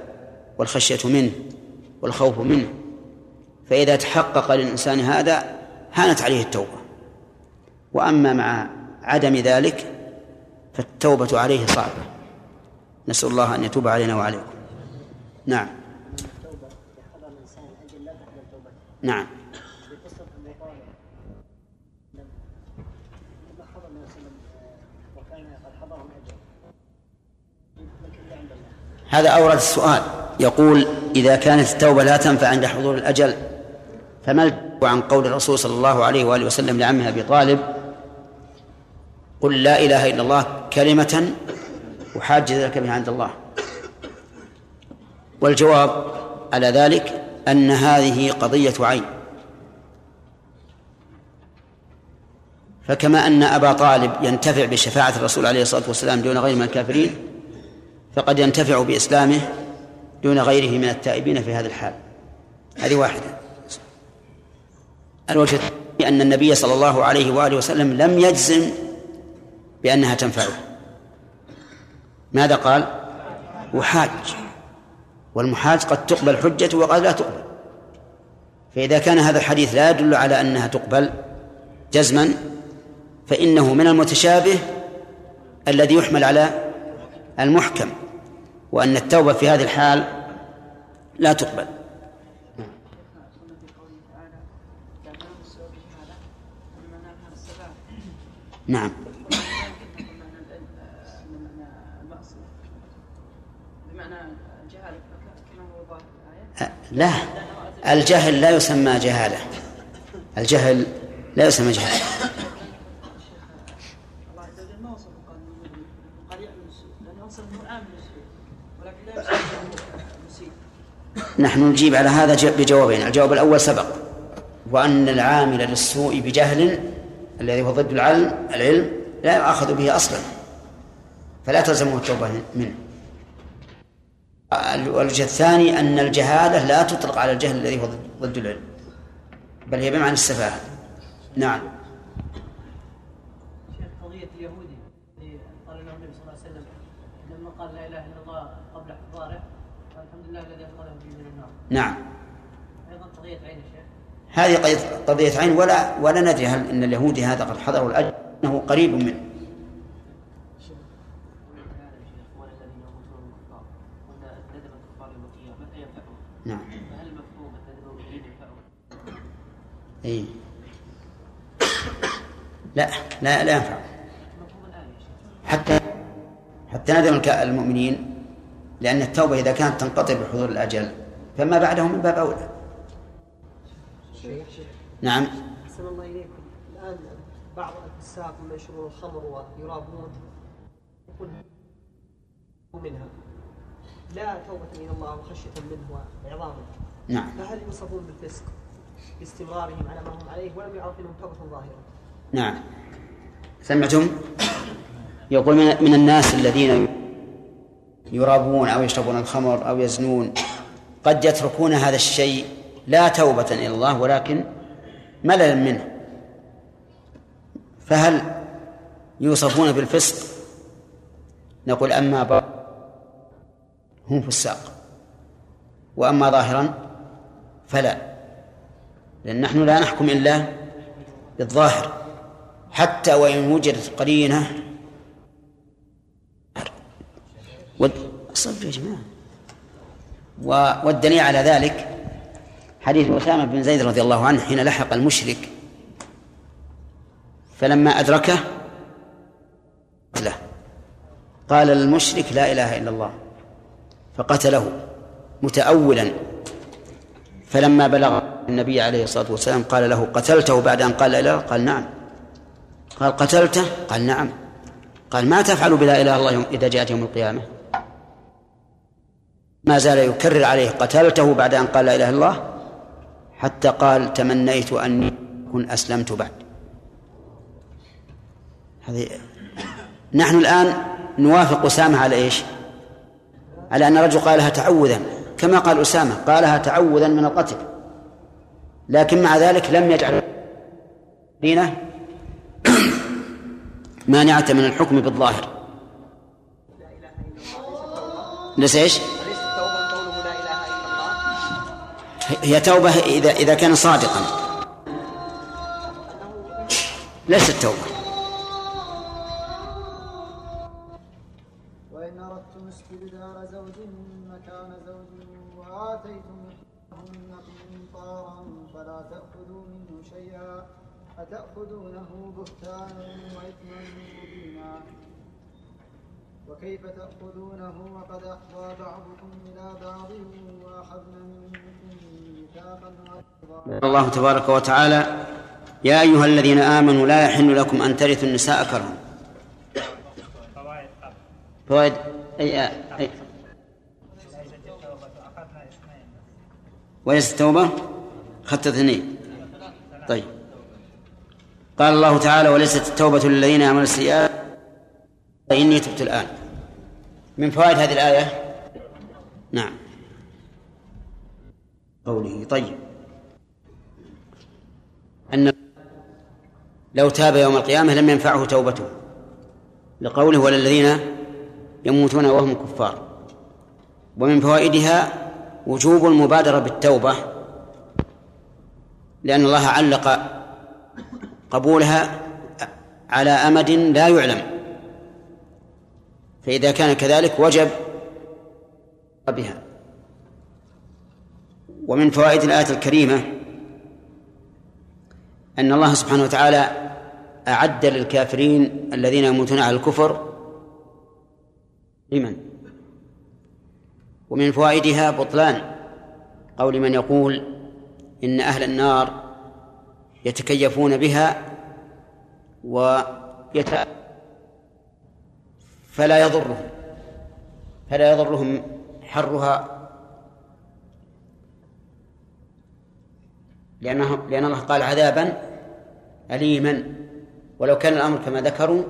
والخشية منه والخوف منه. فإذا تحقق للإنسان هذا هانت عليه التوبة. وأما مع عدم ذلك فالتوبة عليه صعبة. نسأل الله أن يتوب علينا وعليكم. نعم. نعم. هذا أورد السؤال. يقول إذا كانت التوبة لا تنفع عند حضور الأجل فما عن قول الرسول صلى الله عليه وآله وسلم لعمه أبي طالب؟ قل لا إله إلا الله كلمة أحاج ذلك بها عند الله. والجواب على ذلك أن هذه قضية عين. فكما أن أبا طالب ينتفع بشفاعة الرسول عليه الصلاة والسلام دون غيره من الكافرين فقد ينتفع بإسلامه دون غيره من التائبين في هذا الحال. هذه واحدة. الوجه أن النبي صلى الله عليه وآله وسلم لم يجزم بأنها تنفعه ماذا قال؟ وحاج والمحاج قد تقبل حجته وقد لا تقبل. فإذا كان هذا الحديث لا يدل على أنها تقبل جزما فإنه من المتشابه الذي يحمل على المحكم. وأن التوبة في هذه الحال لا تقبل. نعم. لا الجهل لا يسمى جهالة. الجهل لا يسمى جهالة. نحن نجيب على هذا بجوابين. الجواب الأول سبق. وأن العامل للسوء بجهل الذي هو ضد العلم العلم لا يؤاخذ به أصلا. فلا تلزمه التوبة منه. الوجه الثاني أن الجهالة لا تطلق على الجهل الذي هو ضد العلم. بل هي بمعنى السفاهة. نعم شيخ قضية اليهودي اللي نعم. أيضا قضية عين هذه قضية- قضية عين ولا ولا ندري هل إن اليهودي هذا قد حضروا الاجر إنه قريب منه. نعم؟ اي لا لا لا ينفع. حتى حتى ندم المؤمنين لأن التوبة إذا كانت تنقطع بحضور الأجل فما بعده من باب أولى. نعم. أحسن الله إليكم الآن بعض الفساق من يشربون الخمر ويرابون يقول منها. لا توبة إلى الله وخشية منه وإعظاما نعم. فهل يوصفون بالفسق باستمرارهم على ما هم عليه ولم يعرف منهم توبة ظاهرة؟ نعم. سمعتم؟ يقول من, من الناس الذين يرابون أو يشربون الخمر أو يزنون قد يتركون هذا الشيء لا توبة إلى الله ولكن مللا منه. فهل يوصفون بالفسق؟ نقول أما باطن هم فساق. وأما ظاهرا فلا. لأن نحن لا نحكم إلا بالظاهر. حتى وإن وجدت قرينة. صبروا يا جماعة. و- والدليل على ذلك حديث أسامة بن زيد رضي الله عنه حين لحق المشرك فلما أدركه له قال للمشرك لا إله إلا الله فقتله متأولا. فلما بلغ النبي عليه الصلاة والسلام قال له قتلته بعد أن قال لا إله قال نعم. قال قتلته؟ قال نعم. قال ما تفعل بلا إله الله إذا جاءت يوم القيامة؟ ما زال يكرر عليه قتلته بعد أن قال لا إله إلا الله حتى قال تمنيت أني كن أسلمت بعد. هذه نحن الآن نوافق أسامة على إيش؟ على أن الرجل قالها تعوذا كما قال أسامة قالها تعوذا من القتل. لكن مع ذلك لم يجعل دينه مانعة من الحكم بالظاهر. ليس إيش؟ هي توبة إذا إذا كان صادقا. ليست توبة. وإن أردتم زوج مكان وآتيتم فلا تأخذوا منه شيئا أتأخذونه بهتانا وإثما وكيف تأخذونه وقد أفضى بعضكم إلى بعض وأخذن منكم الله تبارك وتعالى يا أيها الذين آمنوا لا يحل لكم أن ترثوا النساء كرها. فوائد أي, أي ليست التوبة أخذنا اثنين. طيب. قال الله تعالى وليست التوبة للذين يعملون السيئات. إني تبت الآن. من فوائد هذه الآية؟ نعم. قوله. طيب. أن لو تاب يوم القيامة لم ينفعه توبته. لقوله وللذين يموتون وهم كفار. ومن فوائدها وجوب المبادرة بالتوبة لأن الله علق قبولها على أمد لا يعلم. فإذا كان كذلك وجب بها. ومن فوائد الآية الكريمة أن الله سبحانه وتعالى أعد للكافرين الذين يموتون على الكفر لمن؟ ومن فوائدها بطلان قول من يقول إن أهل النار يتكيفون بها ويت فلا يضرهم فلا يضرهم حرها لأنه لأن الله قال عذابا أليما. ولو كان الأمر كما ذكروا.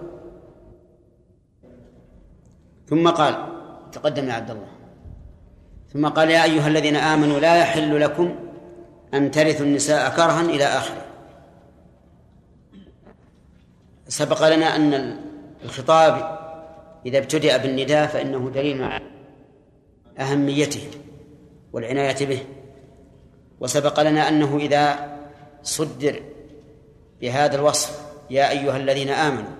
ثم قال تقدم يا عبد الله. ثم قال يا أيها الذين آمنوا لا يحل لكم أن ترثوا النساء كرها إلى آخره. سبق لنا أن الخطاب إذا ابتدأ بالنداء فإنه دليل على أهميته والعناية به. وسبق لنا أنه إذا صدر بهذا الوصف يا أيها الذين آمنوا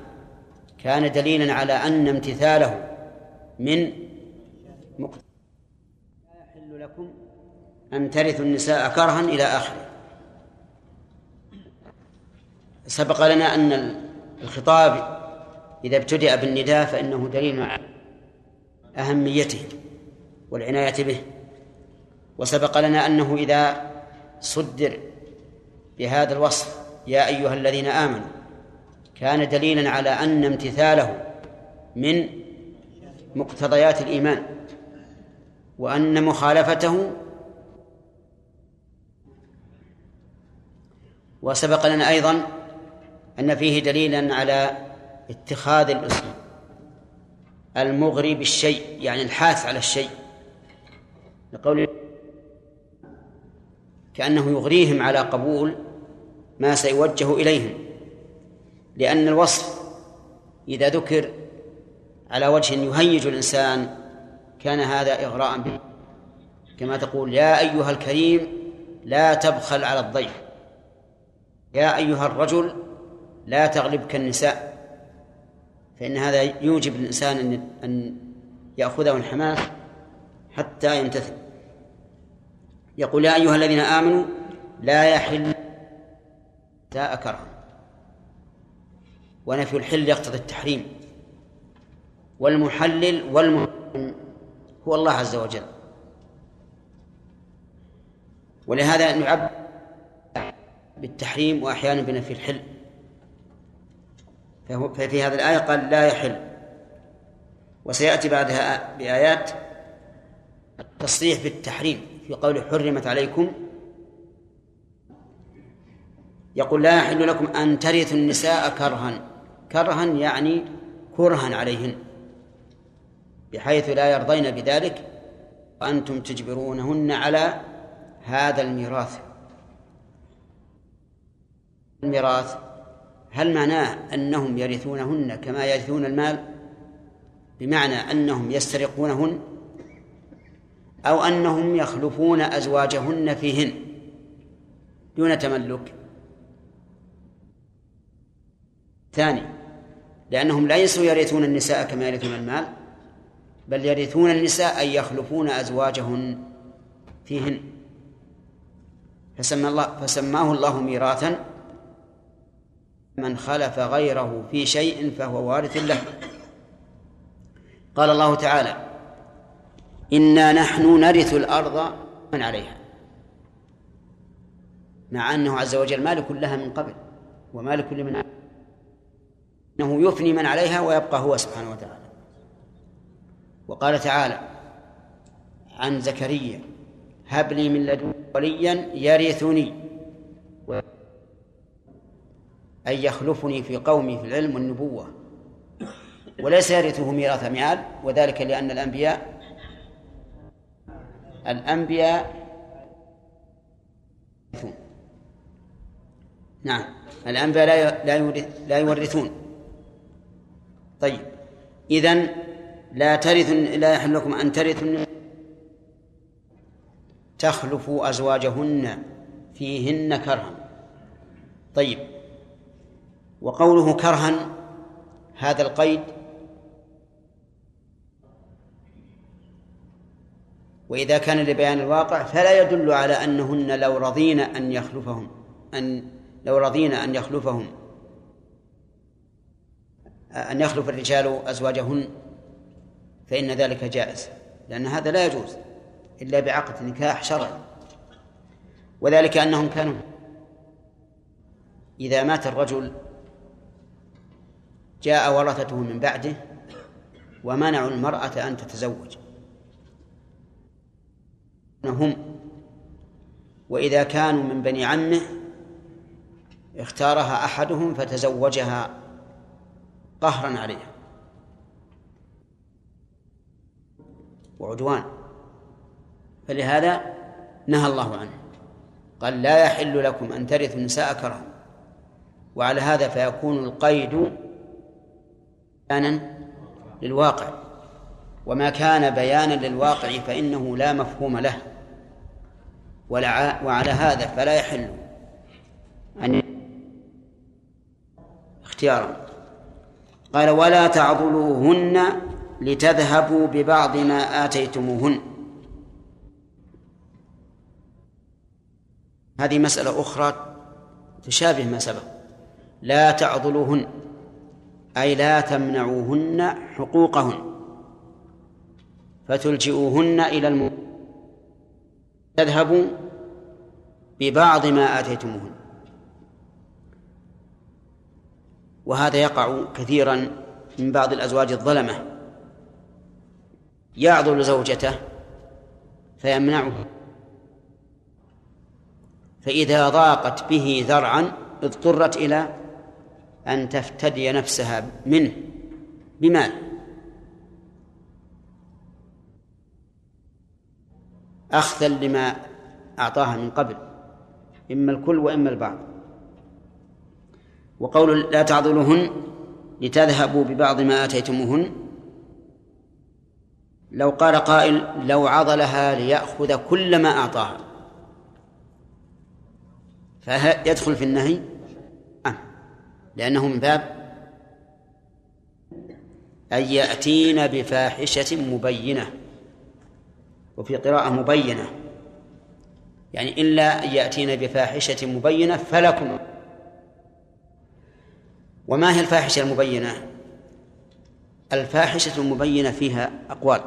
كان دليلا على أن امتثاله من مقتضى لا يحل لكم أن ترثوا النساء كرها إلى آخره. سبق لنا أن الخطاب إذا ابتدأ بالنداء فإنه دليل على أهميته والعناية به. وسبق لنا أنه إذا صدر بهذا الوصف يا أيها الذين آمنوا كان دليلا على أن امتثاله من مقتضيات الإيمان وأن مخالفته وسبق لنا أيضا أن فيه دليلا على اتخاذ الأسلوب المغري بالشيء يعني الحاث على الشيء. لقول كأنه يغريهم على قبول ما سيوجه إليهم لأن الوصف إذا ذكر على وجه يهيج الإنسان كان هذا إغراء به. كما تقول يا أيها الكريم لا تبخل على الضيف. يا أيها الرجل لا تغلبك النساء فإن هذا يوجب الإنسان أن يأخذه الحماس حتى يمتثل. يقول يا أيها الذين آمنوا لا يحل تاء كرها ونفي الحل يقتضي التحريم. والمحلل والمحرم هو الله عز وجل. ولهذا نعبر بالتحريم وأحيانا بنفي الحل. ففي هذه الآية قال لا يحل. وسيأتي بعدها بآيات التصريح بالتحريم. في قول حرمت عليكم. يقول لا يحل لكم أن ترثوا النساء كرها. كرها يعني كرها عليهن. بحيث لا يرضين بذلك وأنتم تجبرونهن على هذا الميراث. الميراث هل معناه أنهم يرثونهن كما يرثون المال؟ بمعنى أنهم يسترقونهن أو أنهم يخلفون أزواجهن فيهن دون تملك. ثاني لأنهم ليسوا يرثون النساء كما يرثون المال بل يرثون النساء أي يخلفون أزواجهن فيهن. فسمى الله فسماه الله ميراثا من خلف غيره في شيء فهو وارث له. قال الله تعالى إنا نحن نرث الأرض من عليها. مع أنه عز وجل مالك لها من قبل ومالك لمن أنه يفني من عليها ويبقى هو سبحانه وتعالى. وقال تعالى عن زكريا هب لي من لدن وليا يرثني. أي يخلفني في قومي في العلم والنبوة. وليس يرثه ميراث مال وذلك لأن الأنبياء الأنبياء نعم. الأنبياء لا لا يورثون. طيب. إذن لا ترث لا يحل لكم أن ترثوا تخلفوا أزواجهن فيهن كرها. طيب. وقوله كرها هذا القيد وإذا كان لبيان الواقع فلا يدل على أنهن لو رضين أن يخلفهم أن لو رضين أن يخلفهم. أن يخلف الرجال أزواجهن فإن ذلك جائز لأن هذا لا يجوز إلا بعقد نكاح شرعي. وذلك أنهم كانوا إذا مات الرجل جاء ورثته من بعده ومنعوا المرأة أن تتزوج. هم. وإذا كانوا من بني عمه اختارها أحدهم فتزوجها قهرا عليها. وعدوان. فلهذا نهى الله عنه. قال لا يحل لكم أن ترثوا النساء كرها. وعلى هذا فيكون القيد بيانا للواقع. وما كان بيانا للواقع فإنه لا مفهوم له. وعلى هذا فلا يحل أن اختيارا. قال ولا تعضلوهن لتذهبوا ببعض ما آتيتموهن. هذه مسألة أخرى تشابه ما سبق. لا تعضلوهن أي لا تمنعوهن حقوقهن فتلجئوهن إلى الم... تذهبوا ببعض ما آتيتموهن. وهذا يقع كثيرا من بعض الأزواج الظلمة. يعضل زوجته فيمنعه. فإذا ضاقت به ذرعا اضطرت إلى أن تفتدي نفسها منه. بمال؟ أخذا لما أعطاها من قبل إما الكل وإما البعض. وقول لا تعضلوهن لتذهبوا ببعض ما آتيتموهن. لو قال قائل لو عضلها ليأخذ كل ما أعطاها. فيدخل في النهي نعم لأنه من باب أن يأتين بفاحشة مبينة. وفي قراءة مبينة. يعني إلا أن يأتين بفاحشة مبينة فلكم. وما هي الفاحشة المبينة؟ الفاحشة المبينة فيها أقوال.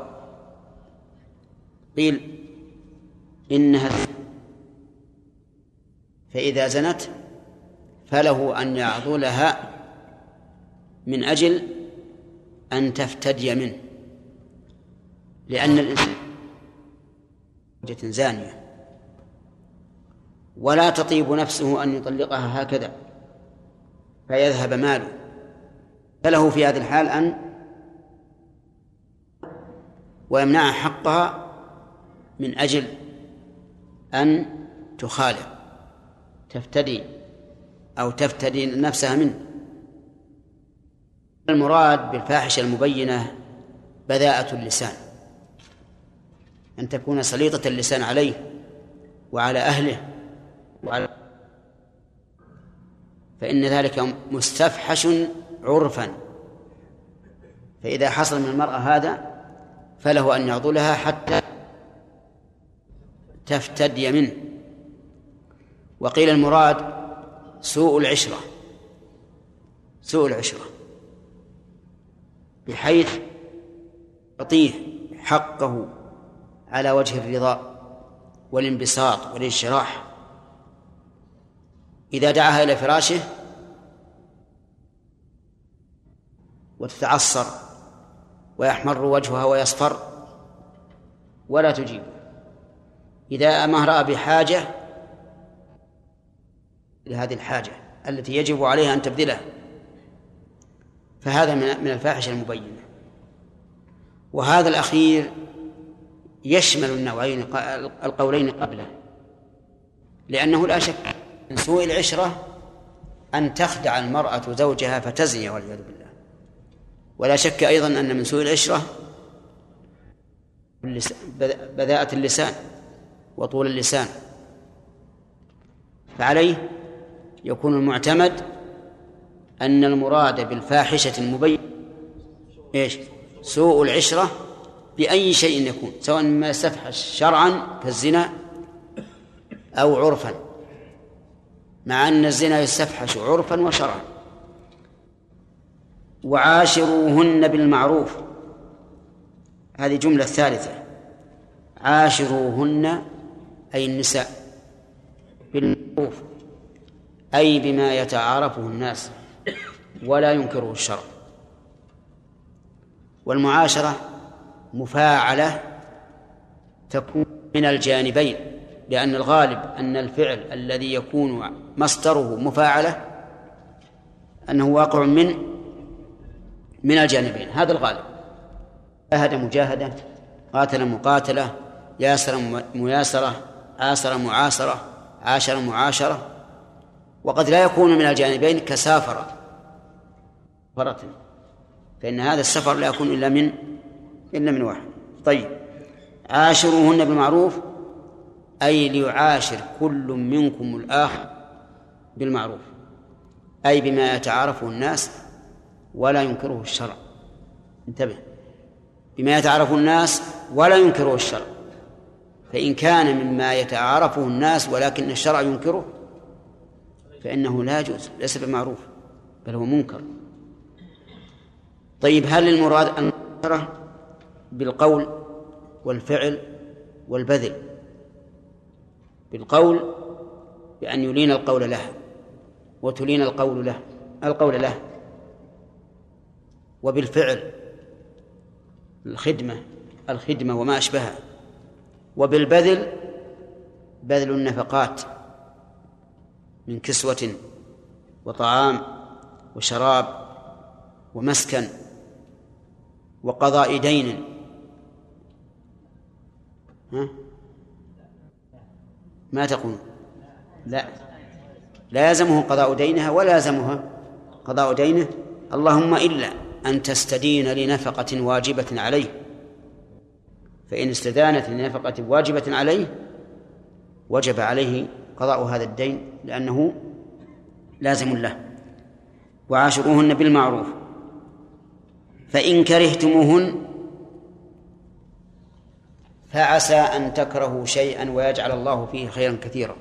قيل إنها فإذا زنت فله أن يعضلها من أجل أن تفتدي منه لأن الإنسان زوجة زانية. ولا تطيب نفسه أن يطلقها هكذا فيذهب ماله. فله في هذه الحال أن ويمنع حقها من أجل أن تخالف تفتدي أو تفتدي نفسها منه. المراد بالفاحشة المبينة بذاءة اللسان. أن تكون سليطة اللسان عليه وعلى أهله وعلى فإن ذلك مستفحش عرفا. فإذا حصل من المرأة هذا فله أن يعضلها حتى تفتدي منه. وقيل المراد سوء العشرة. سوء العشرة. بحيث يعطيه حقه على وجه الرضا والانبساط والانشراح. إذا دعاها إلى فراشه وتتعصر ويحمر وجهها ويصفر ولا تجيب. إذا ما رأى بحاجة لهذه الحاجة التي يجب عليها أن تبذلها فهذا من الفاحشة المبينة. وهذا الأخير يشمل النوعين القولين قبله. لأنه لا شك من سوء العشرة أن تخدع المرأة زوجها فتزني والعياذ بالله. ولا شك أيضا أن من سوء العشرة بذاءة اللسان وطول اللسان. فعليه يكون المعتمد أن المراد بالفاحشة المبين إيش؟ سوء العشرة بأي شيء يكون سواء ما يستفحش شرعا كالزنا أو عرفا مع أن الزنا يستفحش عرفا وشرعا. وعاشروهن بالمعروف هذه جملة ثالثة. عاشروهن أي النساء بالمعروف أي بما يتعارفه الناس ولا ينكره الشرع. والمعاشرة مفاعلة تكون من الجانبين لأن الغالب أن الفعل الذي يكون مصدره مفاعلة أنه واقع من من الجانبين هذا الغالب. جاهد مجاهدة قاتل مقاتلة ياسر مياسرة عاصر معاصرة عاشر معاشرة وقد لا يكون من الجانبين كسافر فرة فإن هذا السفر لا يكون إلا من إلا من واحد. طيب. عاشروهن بالمعروف؟ أي ليعاشر كل منكم الآخر بالمعروف. أي بما يتعارفه الناس ولا ينكره الشرع. انتبه. بما يتعارفه الناس ولا ينكره الشرع. فإن كان مما يتعارفه الناس ولكن الشرع ينكره فإنه لا يجوز ليس بمعروف بل هو منكر. طيب هل المراد المنكرة بالقول والفعل والبذل. بالقول بأن يلين القول له وتلين القول له القول له. وبالفعل الخدمة الخدمة وما أشبهها. وبالبذل بذل النفقات من كسوة وطعام وشراب ومسكن وقضاء دين. ها؟ ما تقول؟ لا. لا يلزمه قضاء دينها ولا يلزمها قضاء دينه. اللهم إلا أن تستدين لنفقة واجبة عليه. فإن استدانت لنفقة واجبة عليه وجب عليه قضاء هذا الدين لأنه لازم له. وعاشروهن بالمعروف. فإن كرهتموهن فعسى أن تكرهوا شيئا ويجعل الله فيه خيرا كثيرا.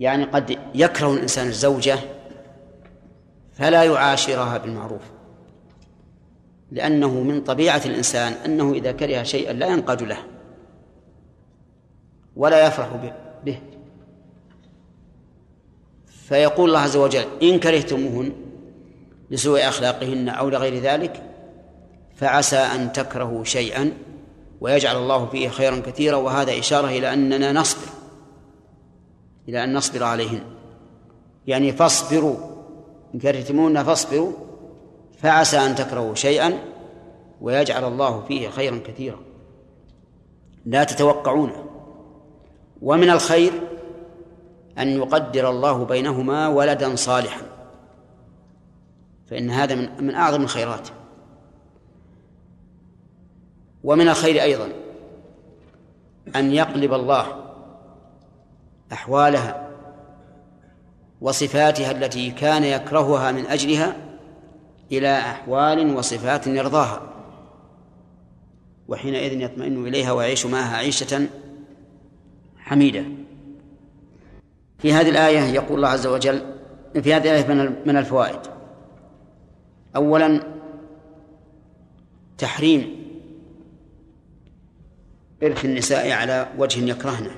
يعني قد يكره الإنسان الزوجة فلا يعاشرها بالمعروف لأنه من طبيعة الإنسان أنه إذا كره شيئا لا ينقاد له ولا يفرح به. فيقول الله عز وجل إن كرهتموهن لسوء أخلاقهن أو لغير ذلك فعسى أن تكرهوا شيئا ويجعل الله فيه خيرا كثيرا وهذا إشارة إلى أننا نصبر إلى أن نصبر عليهن. يعني فاصبروا إن كرهتموهن فاصبروا فعسى أن تكرهوا شيئا ويجعل الله فيه خيرا كثيرا. لا تتوقعونه ومن الخير أن يقدر الله بينهما ولدا صالحا. فإن هذا من من أعظم الخيرات. ومن الخير أيضا أن يقلب الله أحوالها وصفاتها التي كان يكرهها من أجلها إلى أحوال وصفات يرضاها وحينئذ يطمئن إليها ويعيش معها عيشة حميدة. في هذه الآية يقول الله عز وجل في هذه الآية من الفوائد. أولا تحريم إرث النساء على وجه يكرهنه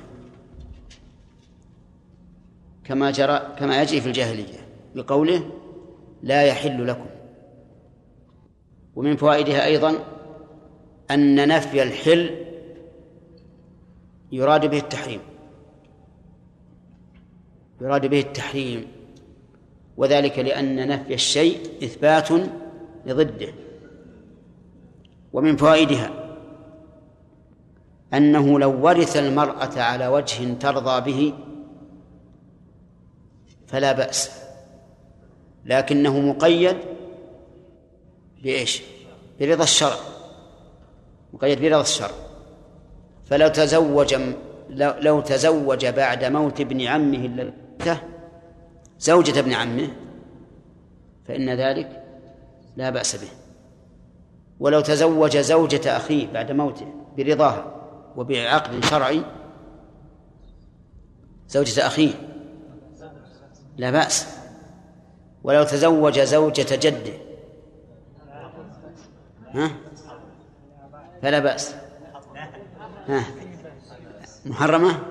كما جرى كما يجري في الجاهلية بقوله لا يحل لكم. ومن فوائدها أيضا أن نفي الحل يراد به التحريم. يراد به التحريم. وذلك لأن نفي الشيء إثبات لضده. ومن فوائدها أنه لو ورث المرأة على وجه ترضى به فلا بأس لكنه مقيد بإيش؟ برضا الشرع مقيد برضا الشرع فلو تزوج لو تزوج بعد موت ابن عمه زوجة ابن عمه فإن ذلك لا بأس به ولو تزوج زوجة أخيه بعد موته برضاها وبعقد شرعي زوجة أخيه. لا بأس. ولو تزوج زوجة جده. ها؟ فلا بأس. ها؟ محرمة؟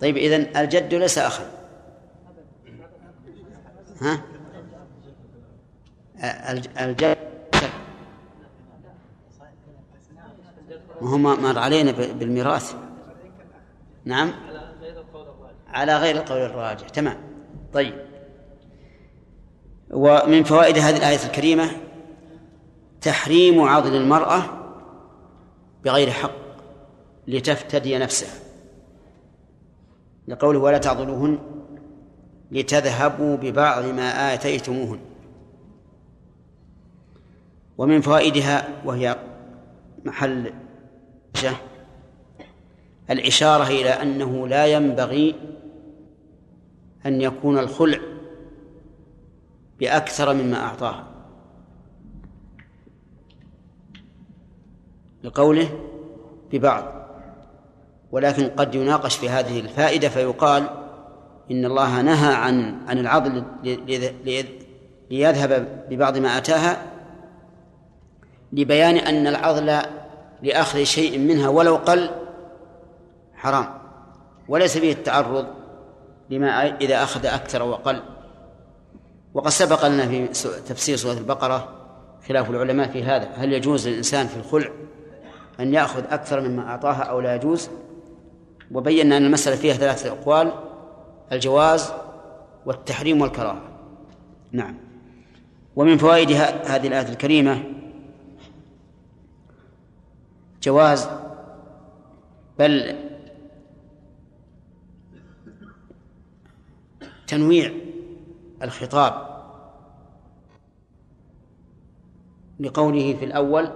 طيب إذن الجد ليس أخا. ها؟ الجد وهو مر علينا بالميراث. نعم؟ على غير القول الراجح. تمام. طيب. ومن فوائد هذه الآية الكريمة تحريم عضل المرأة بغير حق لتفتدي نفسها. لقوله ولا تعضلوهن لتذهبوا ببعض ما آتيتموهن. ومن فوائدها وهي محل الإشارة إلى أنه لا ينبغي أن يكون الخلع بأكثر مما أعطاه لقوله ببعض ولكن قد يناقش في هذه الفائدة فيقال إن الله نهى عن عن العضل ليذهب ببعض ما أتاها لبيان أن العضل لأخذ شيء منها ولو قل حرام. وليس فيه التعرض لما إذا أخذ أكثر وقل. وقد سبق لنا في تفسير سورة البقرة خلاف العلماء في هذا. هل يجوز للإنسان في الخلع أن يأخذ أكثر مما أعطاها أو لا يجوز؟ وبينا أن المسألة فيها ثلاثة أقوال الجواز والتحريم والكراهة. نعم. ومن فوائد هذه الآية الكريمة جواز بل تنويع الخطاب لقوله في الأول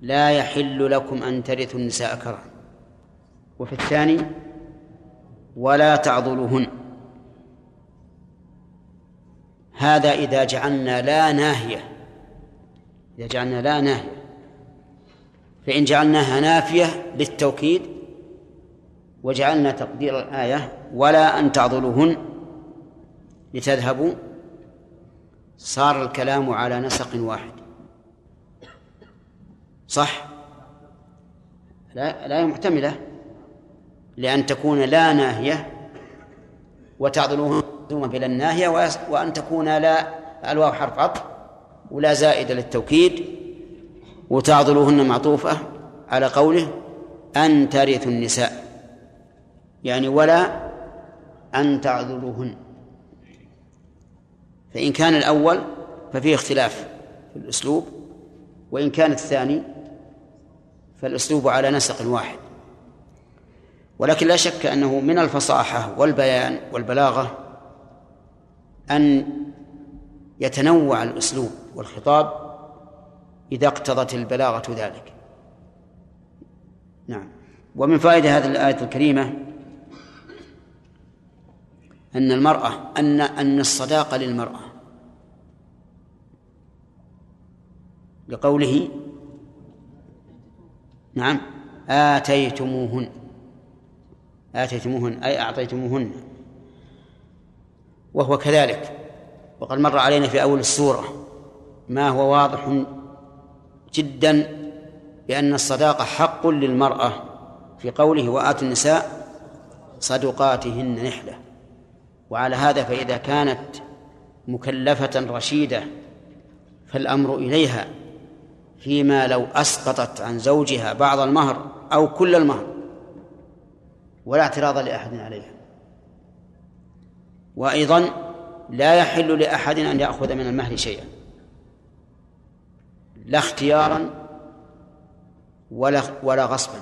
لا يحل لكم أن ترثوا النساء كرها وفي الثاني ولا تعضلوهن هذا إذا جعلنا لا ناهية إذا جعلنا لا ناهية فإن جعلناها نافية للتوكيد وجعلنا تقدير الآية ولا أن تعضلوهن لتذهبوا صار الكلام على نسق واحد. صح؟ لا لا محتملة لأن تكون لا ناهية وتعضلوهن ثم بلا الناهية وأن تكون لا الواو حرف عطف ولا زائدة للتوكيد. وتعضلوهن معطوفة على قوله أن ترثوا النساء. يعني ولا أن تعذروهن فإن كان الأول ففيه اختلاف في الأسلوب وإن كان الثاني فالأسلوب على نسق واحد. ولكن لا شك أنه من الفصاحة والبيان والبلاغة أن يتنوع الأسلوب والخطاب إذا اقتضت البلاغة ذلك. نعم. ومن فائدة هذه الآية الكريمة أن المرأة أن أن الصداقة للمرأة. لقوله نعم آتيتموهن آتيتموهن أي أعطيتموهن. وهو كذلك. وقد مر علينا في أول السورة ما هو واضح جدا بأن الصداقة حق للمرأة في قوله وآتوا النساء صدقاتهن نحلة. وعلى هذا فإذا كانت مكلفة رشيدة فالأمر إليها فيما لو أسقطت عن زوجها بعض المهر أو كل المهر ولا اعتراض لأحد عليها. وأيضا لا يحل لأحد أن يأخذ من المهر شيئا. لا اختيارا ولا ولا غصبا.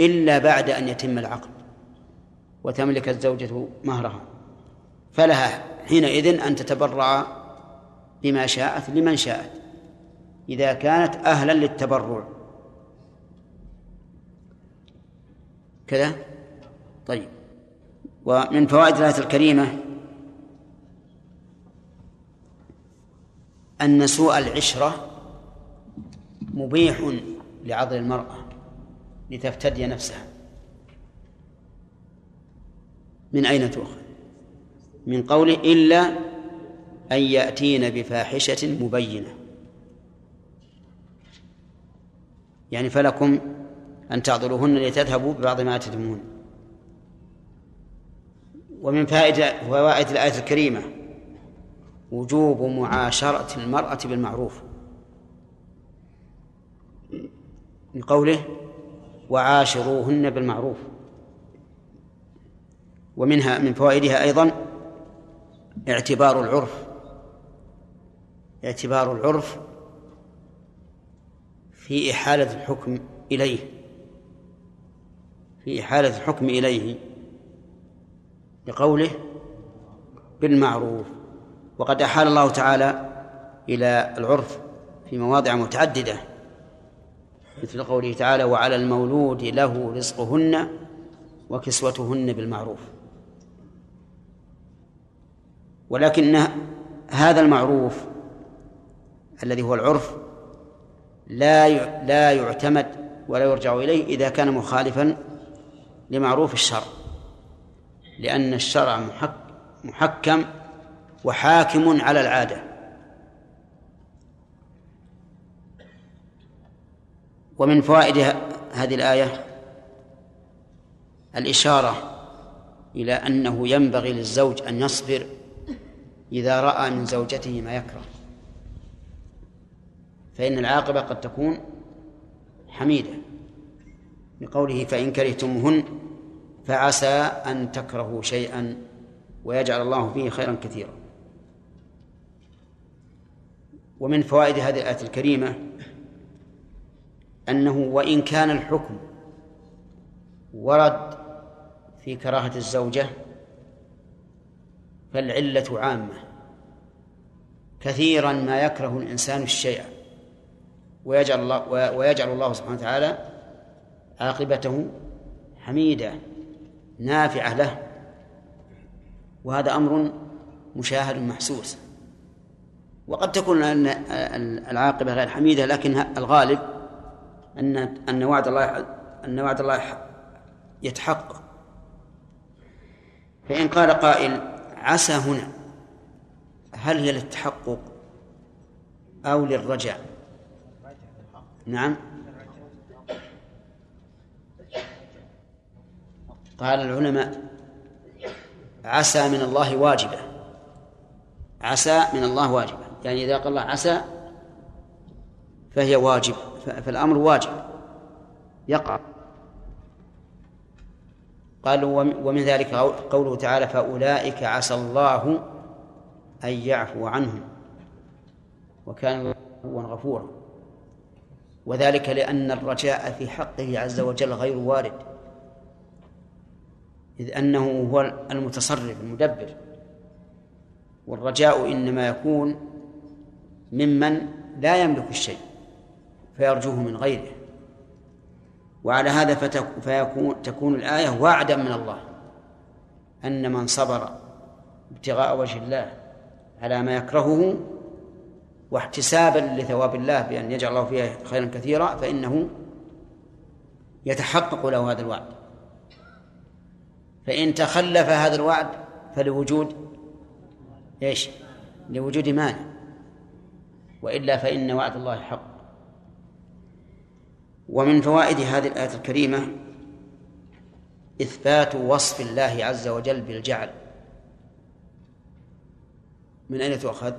إلا بعد أن يتم العقد وتملك الزوجة مهرها. فلها حينئذ أن تتبرع بما شاءت لمن شاءت إذا كانت أهلا للتبرع. كذا؟ طيب. ومن فوائد الآية الكريمة أن سوء العشرة مبيح لعضل المرأة لتفتدي نفسها. من أين تؤخذ؟ من قوله إلا أن يأتين بفاحشة مبينة. يعني فلكم أن تعضلوهن لتذهبوا ببعض ما تتمون ومن فائدة فوائد الآية الكريمة وجوب معاشرة المرأة بالمعروف. من قوله وعاشروهن بالمعروف. ومنها من فوائدها أيضا اعتبار العرف. اعتبار العرف في إحالة الحكم إليه. في إحالة الحكم إليه. بقوله بالمعروف. وقد أحال الله تعالى إلى العرف في مواضع متعددة مثل قوله تعالى وعلى المولود له رزقهن وكسوتهن بالمعروف. ولكن هذا المعروف الذي هو العرف لا لا يعتمد ولا يرجع إليه إذا كان مخالفا لمعروف الشرع لأن الشرع محكم وحاكم على العادة. ومن فوائد هذه الآية الإشارة إلى أنه ينبغي للزوج أن يصبر إذا رأى من زوجته ما يكره. فإن العاقبة قد تكون حميدة. بقوله فإن كرهتموهن فعسى أن تكرهوا شيئا ويجعل الله فيه خيرا كثيرا. ومن فوائد هذه الآية الكريمة أنه وإن كان الحكم ورد في كراهة الزوجة فالعلة عامة كثيرا ما يكره الإنسان الشيء ويجعل الله ويجعل الله سبحانه وتعالى عاقبته حميدة نافعة له وهذا أمر مشاهد محسوس. وقد تكون العاقبة غير حميدة لكن الغالب أن أن وعد الله أن وعد الله يتحقق. فإن قال قائل عسى هنا هل هي للتحقق أو للرجاء؟ نعم. قال العلماء عسى من الله واجبة. عسى من الله واجبة. يعني إذا قال الله عسى فهي واجب فالأمر واجب يقع. قالوا ومن ذلك قوله تعالى فأولئك عسى الله أن يعفو عنهم وكان هو غفورا. وذلك لأن الرجاء في حقه عز وجل غير وارد إذ أنه هو المتصرف المدبر. والرجاء إنما يكون ممن لا يملك الشيء فيرجوه من غيره. وعلى هذا فيكون تكون الآية وعدا من الله أن من صبر ابتغاء وجه الله على ما يكرهه واحتسابا لثواب الله بأن يجعل الله فيها خيرا كثيرا فإنه يتحقق له هذا الوعد. فإن تخلف هذا الوعد فلوجود إيش؟ لوجود مانع. وإلا فإن وعد الله حق. ومن فوائد هذه الآية الكريمة إثبات وصف الله عز وجل بالجعل. من أين تؤخذ؟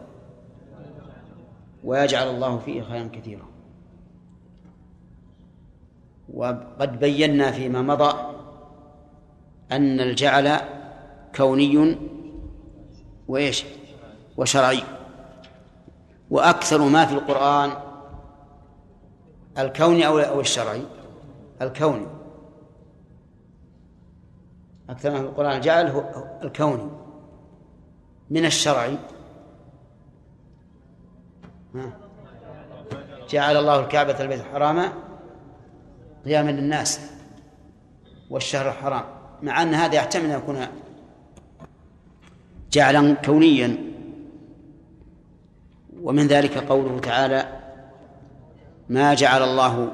ويجعل الله فيه خيرا كثيرا. وقد بينا فيما مضى أن الجعل كوني وإيش؟ وشرعي. وأكثر ما في القرآن الكوني أو الشرعي؟ الكوني. أكثر ما في القرآن الجعل هو الكوني. من الشرعي. جعل الله الكعبة البيت الحرام قياما للناس والشهر الحرام مع أن هذا يحتمل أن يكون جعلا كونيا. ومن ذلك قوله تعالى ما جعل الله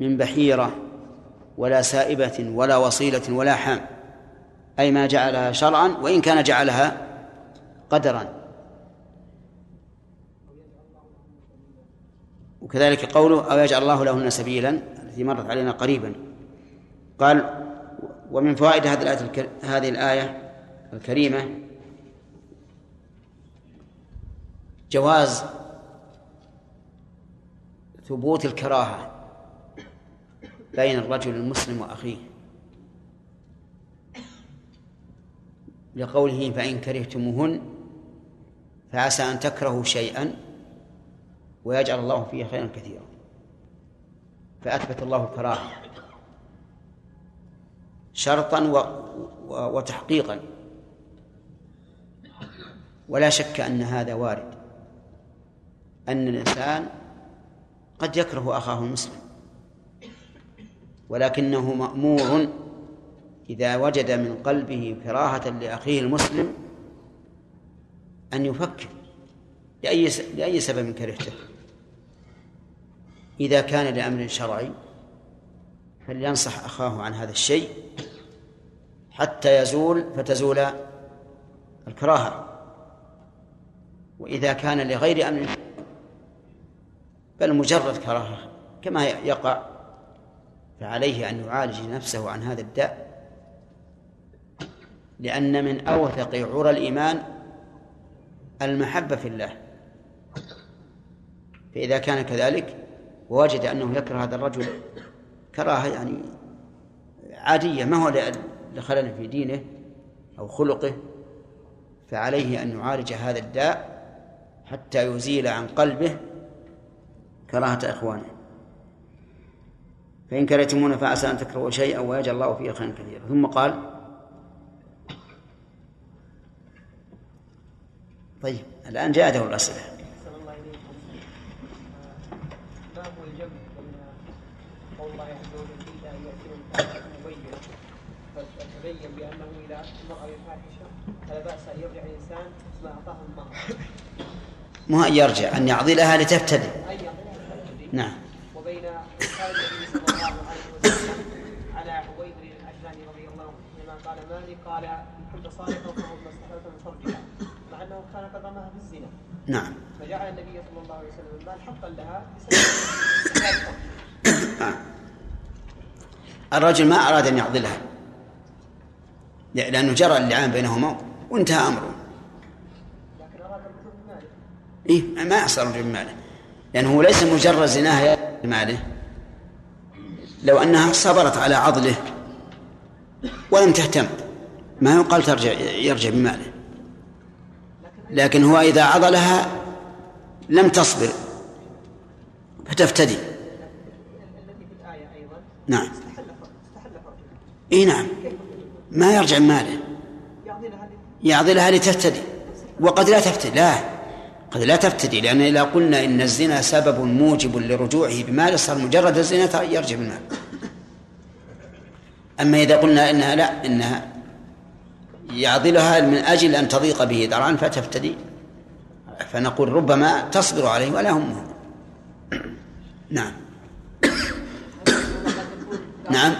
من بحيرة ولا سائبة ولا وصيلة ولا حام أي ما جعلها شرعا وإن كان جعلها قدرا. وكذلك قوله أو يجعل الله لهن سبيلا؟ التي مرت علينا قريبا. قال ومن فوائد هذه الآية الكريمة جواز ثبوت الكراهة بين الرجل المسلم وأخيه. لقوله فإن كرهتموهن فعسى أن تكرهوا شيئا ويجعل الله فيه خيرا كثيرا. فأثبت الله الكراهة شرطا و... و... وتحقيقا. ولا شك أن هذا وارد. أن الإنسان قد يكره أخاه المسلم ولكنه مأمور إذا وجد من قلبه كراهة لأخيه المسلم أن يفكر لأي لأي سبب كرهته. إذا كان لأمر شرعي فلينصح أخاه عن هذا الشيء حتى يزول فتزول الكراهة. وإذا كان لغير أمر بل مجرد كراهة كما يقع فعليه أن يعالج نفسه عن هذا الداء. لأن من أوثق عرى الإيمان المحبة في الله. فإذا كان كذلك ووجد أنه يكره هذا الرجل كراهة يعني عادية ما هو لخلل في دينه أو خلقه فعليه أن يعالج هذا الداء حتى يزيل عن قلبه كراهة إخوانه. فإن كرهتمونا فعسى أن تكرهوا شيئا ويجعل الله فيه خيرا كثيرا. ثم قال طيب الآن جاء دور الأسئلة. ما فتبين بفاحشة فلا بأس أن يرجع الإنسان ما أعطاه المهر مو أن يرجع أن يعضلها يقول نعم. وبين قال النبي صلى الله عليه وسلم على عبيد الأجلاني رضي الله عنه لما قال مالي قال إن كنت صادقا استحللت من فرجها مع أنه كان قد رماها في الزنا نعم. فجعل النبي صلى الله عليه وسلم المال حقا لها. آه. الرجل ما أراد أن يعضلها لأنه جرى اللعان بينهما وانتهى أمره. لكن أراد إيه ما يحصل رجل بماله. لأنه ليس مجرد زناها بماله لو أنها صبرت على عضله ولم تهتم ما يقال ترجع يرجع بماله. لكن هو إذا عضلها لم تصبر فتفتدي. نعم. إي نعم. ما يرجع بماله يعضلها لتفتدي وقد لا تفتدي. لا. قد لا تفتدي لأن إذا قلنا إن الزنا سبب موجب لرجوعه بماله صار مجرد الزنا يرجع بالمال. أما إذا قلنا إنها لا إنها يعضلها من أجل أن تضيق به ذرعا فتفتدي فنقول ربما تصبر عليه ولا همه نعم. نعم.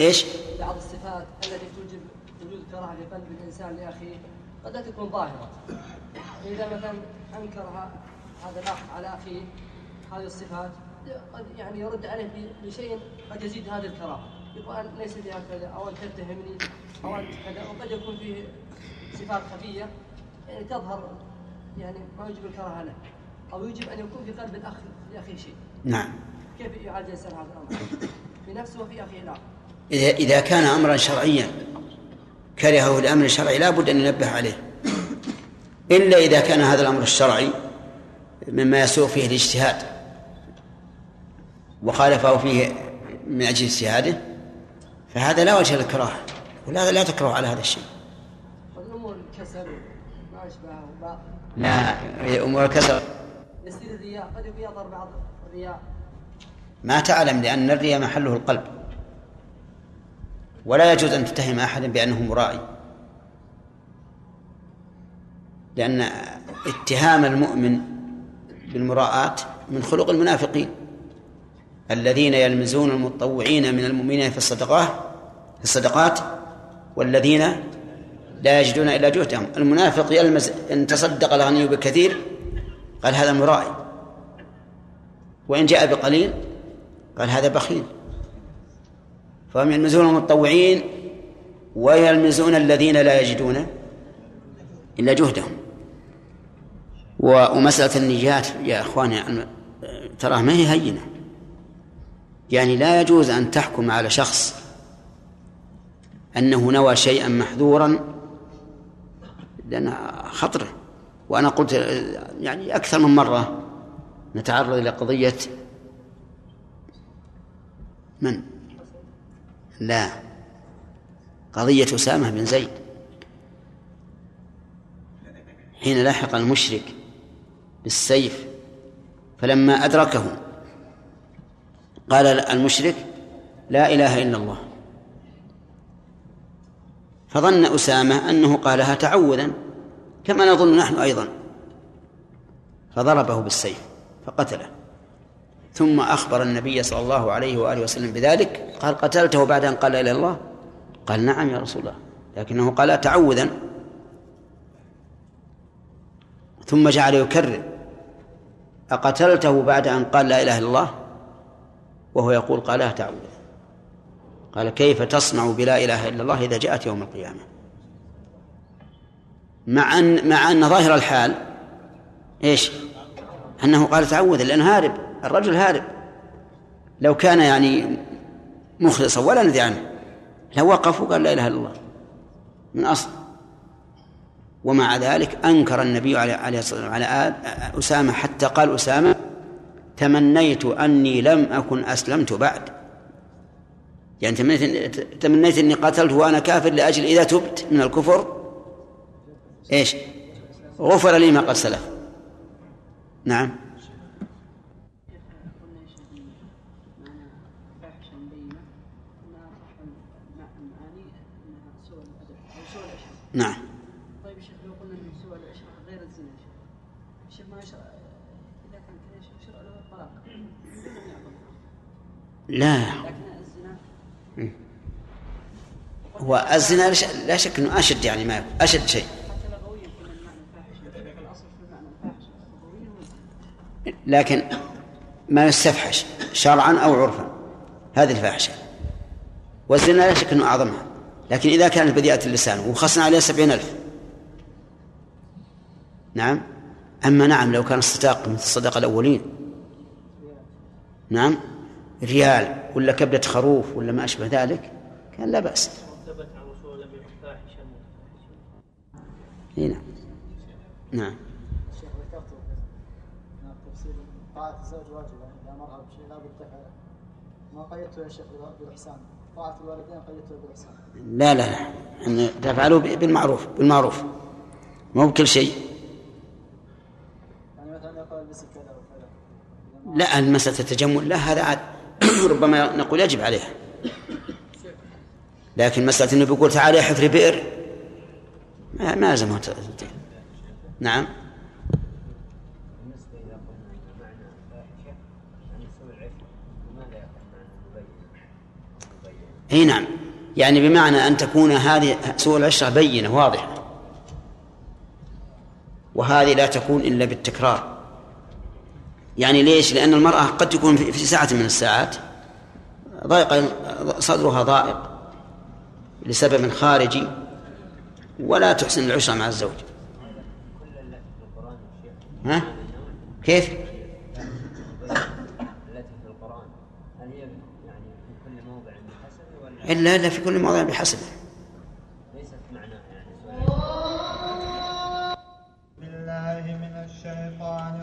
إيش؟ بعض الصفات التي توجب وجود كراهة في قلب الإنسان لاخيه قد لا تكون ظاهرة. فاذا مثلا انكر هذا الاخ على اخيه هذه الصفات. قد يعني يرد عليه بشيء قد يزيد هذه الكراهه يقول ليس لي هكذا أو انت تتهمني أو انت كذا وقد يكون فيه صفات خفية. يعني تظهر يعني ما يوجب الكراهة له. أو يجب أن يكون في قلب الأخ لاخيه شيء. نعم. كيف يعالج الانسان هذا الأمر؟ في نفسه وفي أخيه الآخر إذا إذا كان أمرا شرعيا كرهه الأمر الشرعي لا بد أن ينبه عليه. إلا إذا كان هذا الأمر الشرعي مما يسوء فيه الاجتهاد وخالفه فيه من أجل اجتهاده فهذا لا وجه للكراهة ولا لا تكره على هذا الشيء. الأمور الكسل ما باطل لا أمور الكسر يصير الرياء قد يظهر بعض الرياء. ما تعلم لأن الرياء محله القلب. ولا يجوز أن تتهم أحدا بأنه مرائي لأن اتهام المؤمن بالمراءة من خلق المنافقين. الذين يلمزون المتطوعين من المؤمنين في الصدقات في الصدقات والذين لا يجدون إلا جهدهم. المنافق يلمز إن تصدق الغني بكثير قال هذا مرائي. وإن جاء بقليل قال هذا بخيل. فهم يلمزون المتطوعين ويلمزون الذين لا يجدون إلا جهدهم. ومسألة النيات يا أخواني يعني تراه ما هي هينة. يعني لا يجوز أن تحكم على شخص أنه نوى شيئا محذورا لأن خطره وأنا قلت يعني أكثر من مرة نتعرض إلى قضية من؟ لا قضية أسامة بن زيد. حين لحق المشرك بالسيف فلما أدركه قال المشرك لا إله إلا الله. فظن أسامة أنه قالها تعوذا كما نظن نحن أيضا. فضربه بالسيف فقتله. ثم أخبر النبي صلى الله عليه وآله وسلم بذلك قال قتلته بعد أن قال إلا الله؟ قال نعم يا رسول الله لكنه قال تعوذا. ثم جعل يكرر أقتلته بعد أن قال لا إله إلا الله؟ وهو يقول قالها تعوذا قال كيف تصنع بلا إله إلا الله إذا جاءت يوم القيامة؟ مع أن مع أن ظاهر الحال إيش؟ أنه قال تعوذا لأنه هارب الرجل هارب. لو كان يعني مخلصا ولا ندري عنه. لو وقف وقال لا إله إلا الله. من أصل. ومع ذلك أنكر النبي عليه الصلاة والسلام على أسامة حتى قال أسامة تمنيت أني لم أكن أسلمت بعد. يعني تمنيت تمنيت إني قتلت وأنا كافر لأجل إذا تبت من الكفر؟ إيش؟ غفر لي ما قد سلف. نعم. نعم طيب يا شيخ لو قلنا ان سوء العشره غير الزنا يا شيخ ما يشرع إذا كان كذا يشرع له الطلاق لا. هو الزنا لا شك إنه أشد يعني ما يكون أشد شيء. لكن ما يستفحش شرعا أو عرفا. هذه الفاحشة. والزنا لا شك إنه أعظمها. لكن إذا كانت بديئة اللسان وخصنا عليها سبعين ألف. نعم؟ أما نعم لو كان الصداق مثل الصدقه الأولين. نعم؟ ريال ولا كبدة خروف ولا ما أشبه ذلك كان لا بأس. نعم. التفسير طاعة واجبة إذا بشيء لا بد تفعله ما يا شيخ بالإحسان طاعة الوالدين بالإحسان لا لا لا. أن تفعلوا بالمعروف بالمعروف. مو بكل شيء يعني مثلا يقول البسي كذا وكذا إذا ما- لا المسألة التجمل لا هذا عاد ربما نقول يجب عليها. لكن مسألة أنه بيقول تعالى حفر بئر. ما ت- نعم. إي نعم. يعني بمعنى أن تكون هذه سوء العشرة بينة واضحة. وهذه لا تكون إلا بالتكرار. يعني ليش؟ لأن المرأة قد تكون في ساعة من الساعات ضيق صدرها ضائق لسبب خارجي ولا تحسن العشرة مع الزوج ها؟ كيف؟ هي يعني في كل موضع بحسب ليست معناها يعني العشرة بالله من الشيطان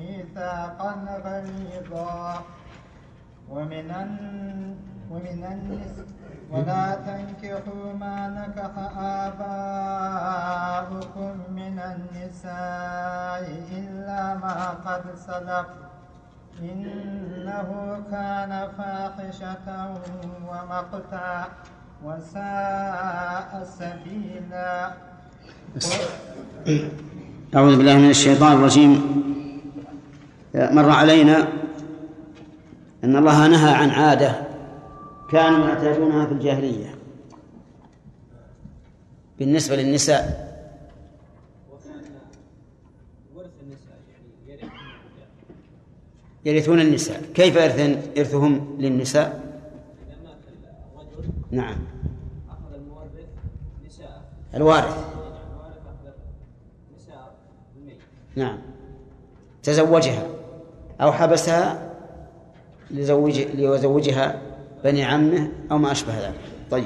ميثاقا غليظا. ومن. ومن النساء ولا تنكحوا ما نكح آباؤكم من النساء إلا ما قد سلف إنه كان فاحشة ومقتا وساء سبيلا. أعوذ بالله من الشيطان الرجيم. مر علينا أن الله نهى عن عادة كانوا يعتادونها في الجاهلية. بالنسبة للنساء. يرثون النساء. كيف يرثن إرثهم للنساء؟ نعم. أخذ المورث الوارث. نعم. تزوجها. أو حبسها لزوج ليزوجها بني عمه أو ما أشبه ذلك. طيب.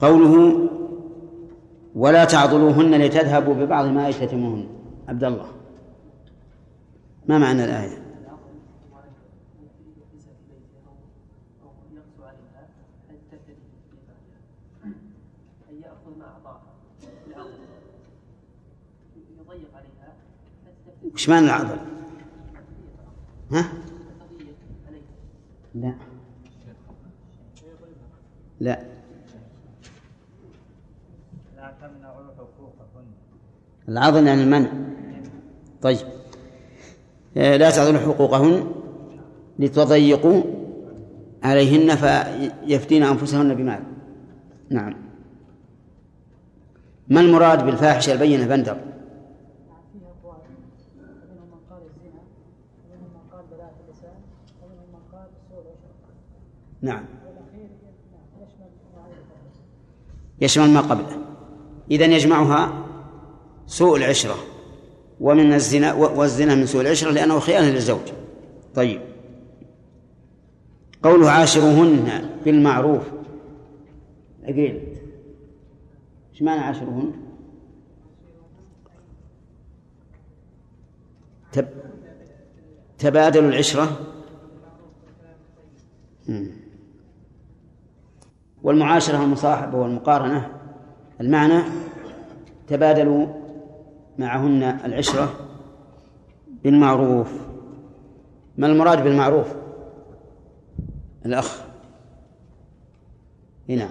قوله ولا تعضلوهن لتذهبوا ببعض ما يتتموهن عبد الله. ما معنى الآية؟ وش معنى العضل؟ ها؟ لا. لا. العضل يعني المنع. طيب. آه، لا تعطون حقوقهن لتضيقوا عليهن فيفتين أنفسهن بمال. نعم. ما المراد بالفاحشة البينة بندر فيها أقوال ومنهم من قال الزنا ومنهم من قال بلاءة اللسان ومنهم من قال سوء العشرة نعم. يشمل ما قبله. إذا يجمعها سوء العشرة ومن الزنا والزنا من سوء العشرة لأنه خيانة للزوج. طيب. قوله عاشرهن بالمعروف. أقيل إيش معنى عاشرهن؟ تب... تبادلوا العشرة. مم. والمعاشرة والمصاحبة والمقارنة المعنى تبادلوا معهن العشرة بالمعروف. ما المراد بالمعروف؟ الأخ. هنا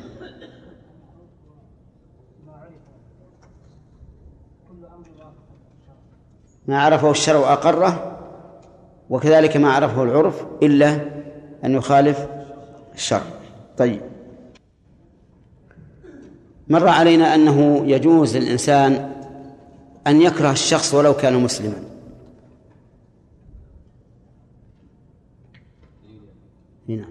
ما عرفه الشرع وأقره وكذلك ما عرفه العرف إلا أن يخالف الشرع. طيب. مر علينا أنه يجوز للإنسان أن يكره الشخص ولو كان مسلما. هنا.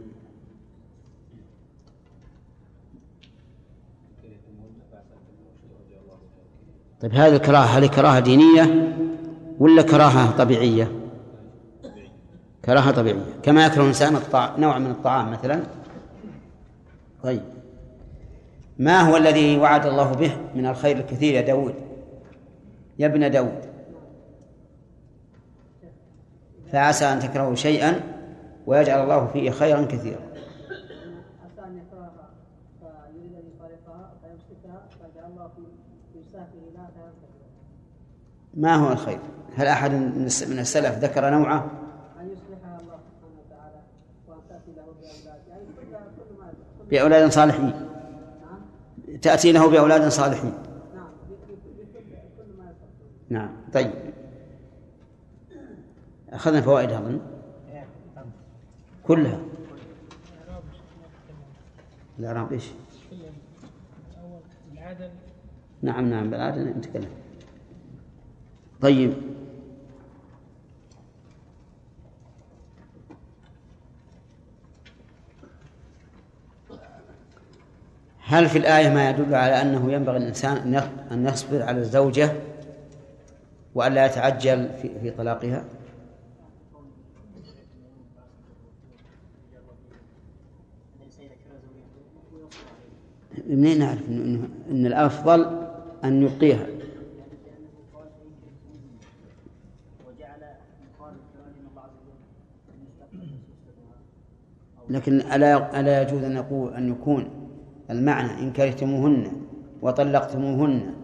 طيب هذه الكراهة هل كراهة دينية ولا كراهة طبيعية؟ كراهة طبيعية. كما يكره الإنسان. نوع من الطعام مثلا. طيب. ما هو الذي وعد الله به من الخير الكثير يا داود؟ يا ابن داود. فعسى أن تكرهوا شيئا ويجعل الله فيه خيرا كثيرا. ما هو الخير؟ هل أحد من الس- من السلف ذكر نوعه؟ بأولاد صالحين. تأتي له بأولاد صالحين. نعم طيب. أخذنا فوائدها أظن كلها. الإعراب إيش؟ نعم نعم بالعادة نتكلم. طيب. هل في الآية ما يدل على أنه ينبغي الإنسان أن يص- أن يصبر على الزوجة وأن لا يتعجل في, في طلاقها؟ منين نعرف أن الأفضل أن يبقيها لكن ألا ألا يجوز أن يقول أن يكون المعنى إن كرهتموهن وطلقتموهن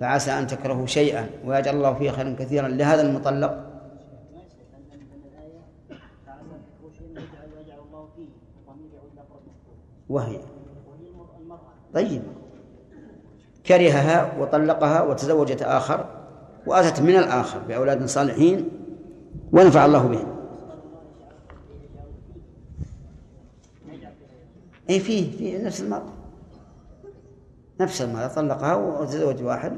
فعسى أن تكرهوا شيئا ويجعل الله فيه خيرا كثيرا لهذا المطلق. وهي. طيب. كرهها وطلقها وتزوجت آخر وأتت من الآخر بأولاد صالحين ونفع الله بهم. اي فيه فيه نفس المرأة نفس المرأة طلقها وتزوج واحد.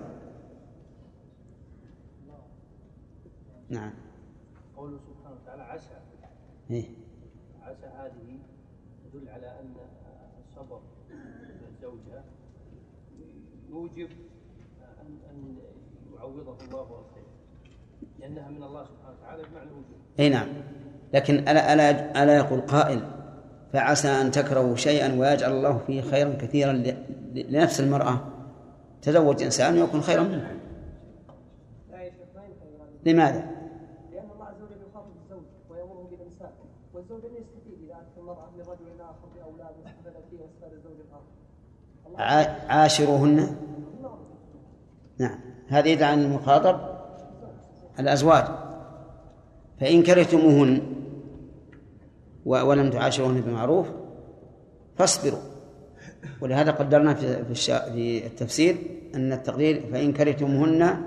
نعم. قوله سبحانه وتعالى عسى. إيه. عسى هذه تدل على أن الصبر من الزوجة يوجب أن أن يعوضه الله الخير لأنها من الله سبحانه وتعالى بمعنى الوجود اي نعم. لكن الا الا ألا يقول قائل فعسى أن تكرهوا شيئا ويجعل الله فيه خيرا كثيرا لنفس المرأة. تزوج إنسان ويكون خيرا منكم. لماذا؟ لأن الله عز وجل يخاطب الزوج ويأمره بالإمساك والزوج لن يستفيد إذا أتت المرأة من رجل آخر بأولاد واستفادت فيه واستفاد الزوج الآخر. عاشروهن؟ نعم. هذا يدعى عن المخاطب الأزواج. فإن كرهتموهن ولم تعاشروهن بمعروف فاصبروا. ولهذا قدرنا في في, التفسير أن التقدير فإن كرهتموهن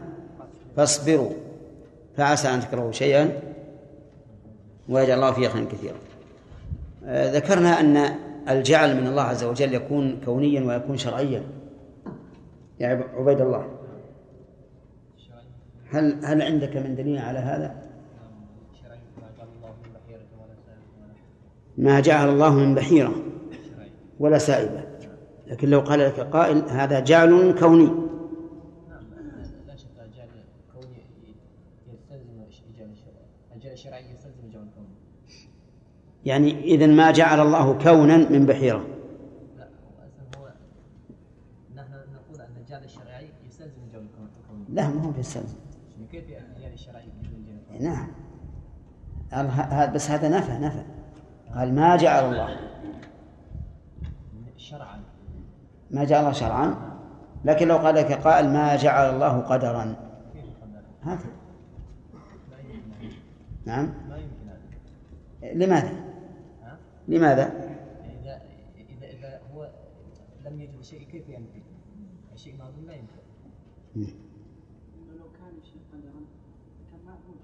فاصبروا. فعسى أن تكرهوا شيئا ويجعل الله فيه خيرا كثيرا. آه، ذكرنا أن الجعل من الله عز وجل يكون كونيا ويكون شرعيا. يا عب- عبيد الله هل هل عندك من دليل على هذا؟ ما جعل الله من بحيرة ولا سائبة. لكن لو قال لك قائل هذا جعل كوني. يستلزم يستلزم يعني إذا ما جعل الله كونا من بحيرة. لا هو نحن نقول أن الجعل الشرعي يستلزم الكون. لا ما هو بيستلزم. يعني كيف الجعل الشرعي؟ نعم قال ه- ه- بس هذا نفى نفى. قال ما جعل الله. شرعا. ما جعل الله شرعا؟ لكن لو قال لك قائل ما جعل الله قدرا؟ هذا؟ نعم. ما يمكن هذا. لماذا؟ ها؟ لماذا؟ إذا إذا إذا هو لم يجد شيء كيف ينفي؟ الشيء معلوم لا ينفي. لو كان الشيء قدرا كان ما موجود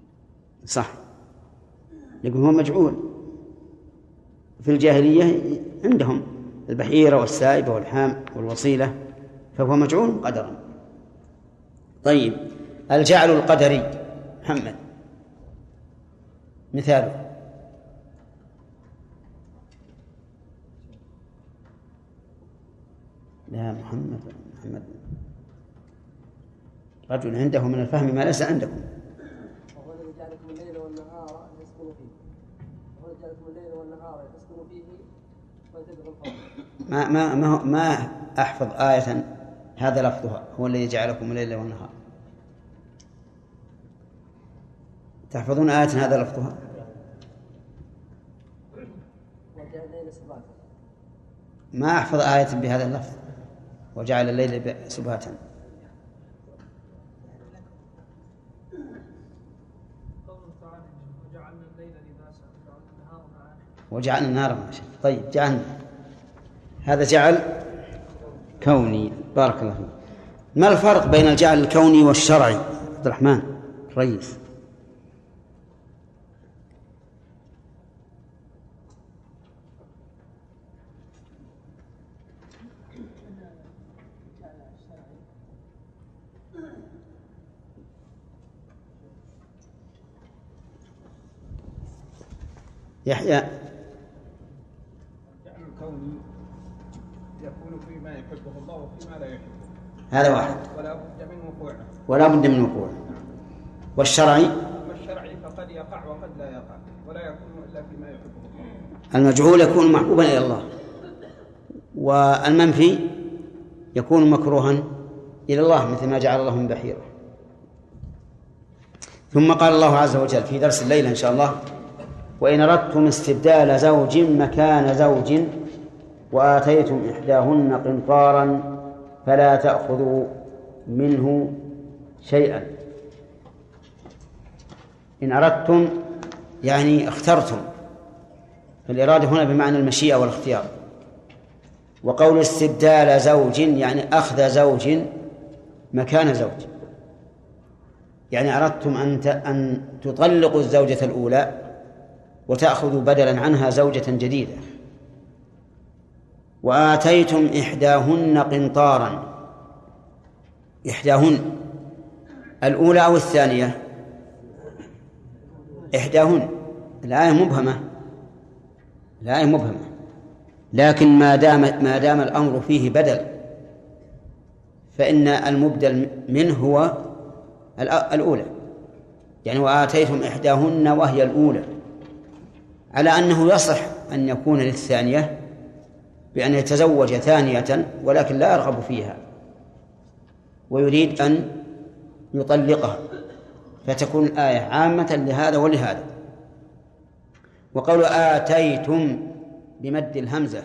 صح. يقول هو مجعول. في الجاهلية عندهم البحيرة والسائبة والحام والوصيلة فهو مجعول قدرا. طيب الجعل القدري محمد مثاله. لا محمد محمد. رجل عنده من الفهم ما ليس عندكم وهو الذي جعلكم الليل والنهار لتسكنوا فيه وهو الذي جعلكم فيه ما ما ما ما أحفظ آية هذا لفظها هو الذي جعلكم الليل والنهار. تحفظون آية هذا لفظها؟ ما أحفظ آية بهذا اللفظ. وجعل الليل سباتا قوله تعالى وجعلنا الليل لباسا وجعلنا النهار معاشا وجعلنا النار معاشا طيب جعلنا. هذا جعل كوني. بارك الله فيك. ما الفرق بين الجعل الكوني والشرعي؟ عبد الرحمن الرئيس يحيى الجعل الكوني يكون فيما يحبه الله وفيما لا يحبه هذا واحد. ولا بد من وقوعه. ولا بد من وقوعه. والشرعي؟ أما الشرعي فقد يقع وقد لا يقع ولا يكون إلا فيما يحبه. الله المجعول يكون محبوبا إلى الله. والمنفي يكون مكروها إلى الله مثل ما جعل الله من بحيرة. ثم قال الله عز وجل في درس الليلة إن شاء الله وإن أردتم استبدال زوج مكان زوج وآتيتم إحداهن قنطارا فلا تأخذوا منه شيئا. إن أردتم يعني اخترتم. فالإرادة هنا بمعنى المشيئة والاختيار. وقول استبدال زوج يعني أخذ زوج مكان زوج. يعني أردتم أن أن تطلقوا الزوجة الأولى وتأخذوا بدلا عنها زوجة جديدة. وآتيتم إحداهن قنطارا. إحداهن. الأولى أو الثانية؟ إحداهن. الآية مبهمة. الآية مبهمة. لكن ما دام ما دام الأمر فيه بدل فإن المبدل منه هو الأ- الأولى. يعني وآتيتم إحداهن وهي الأولى. على أنه يصح أن يكون للثانية بأن يتزوج ثانية ولكن لا يرغب فيها ويريد أن يطلقها فتكون الآية عامة لهذا ولهذا. وقول آتيتم بمد الهمزة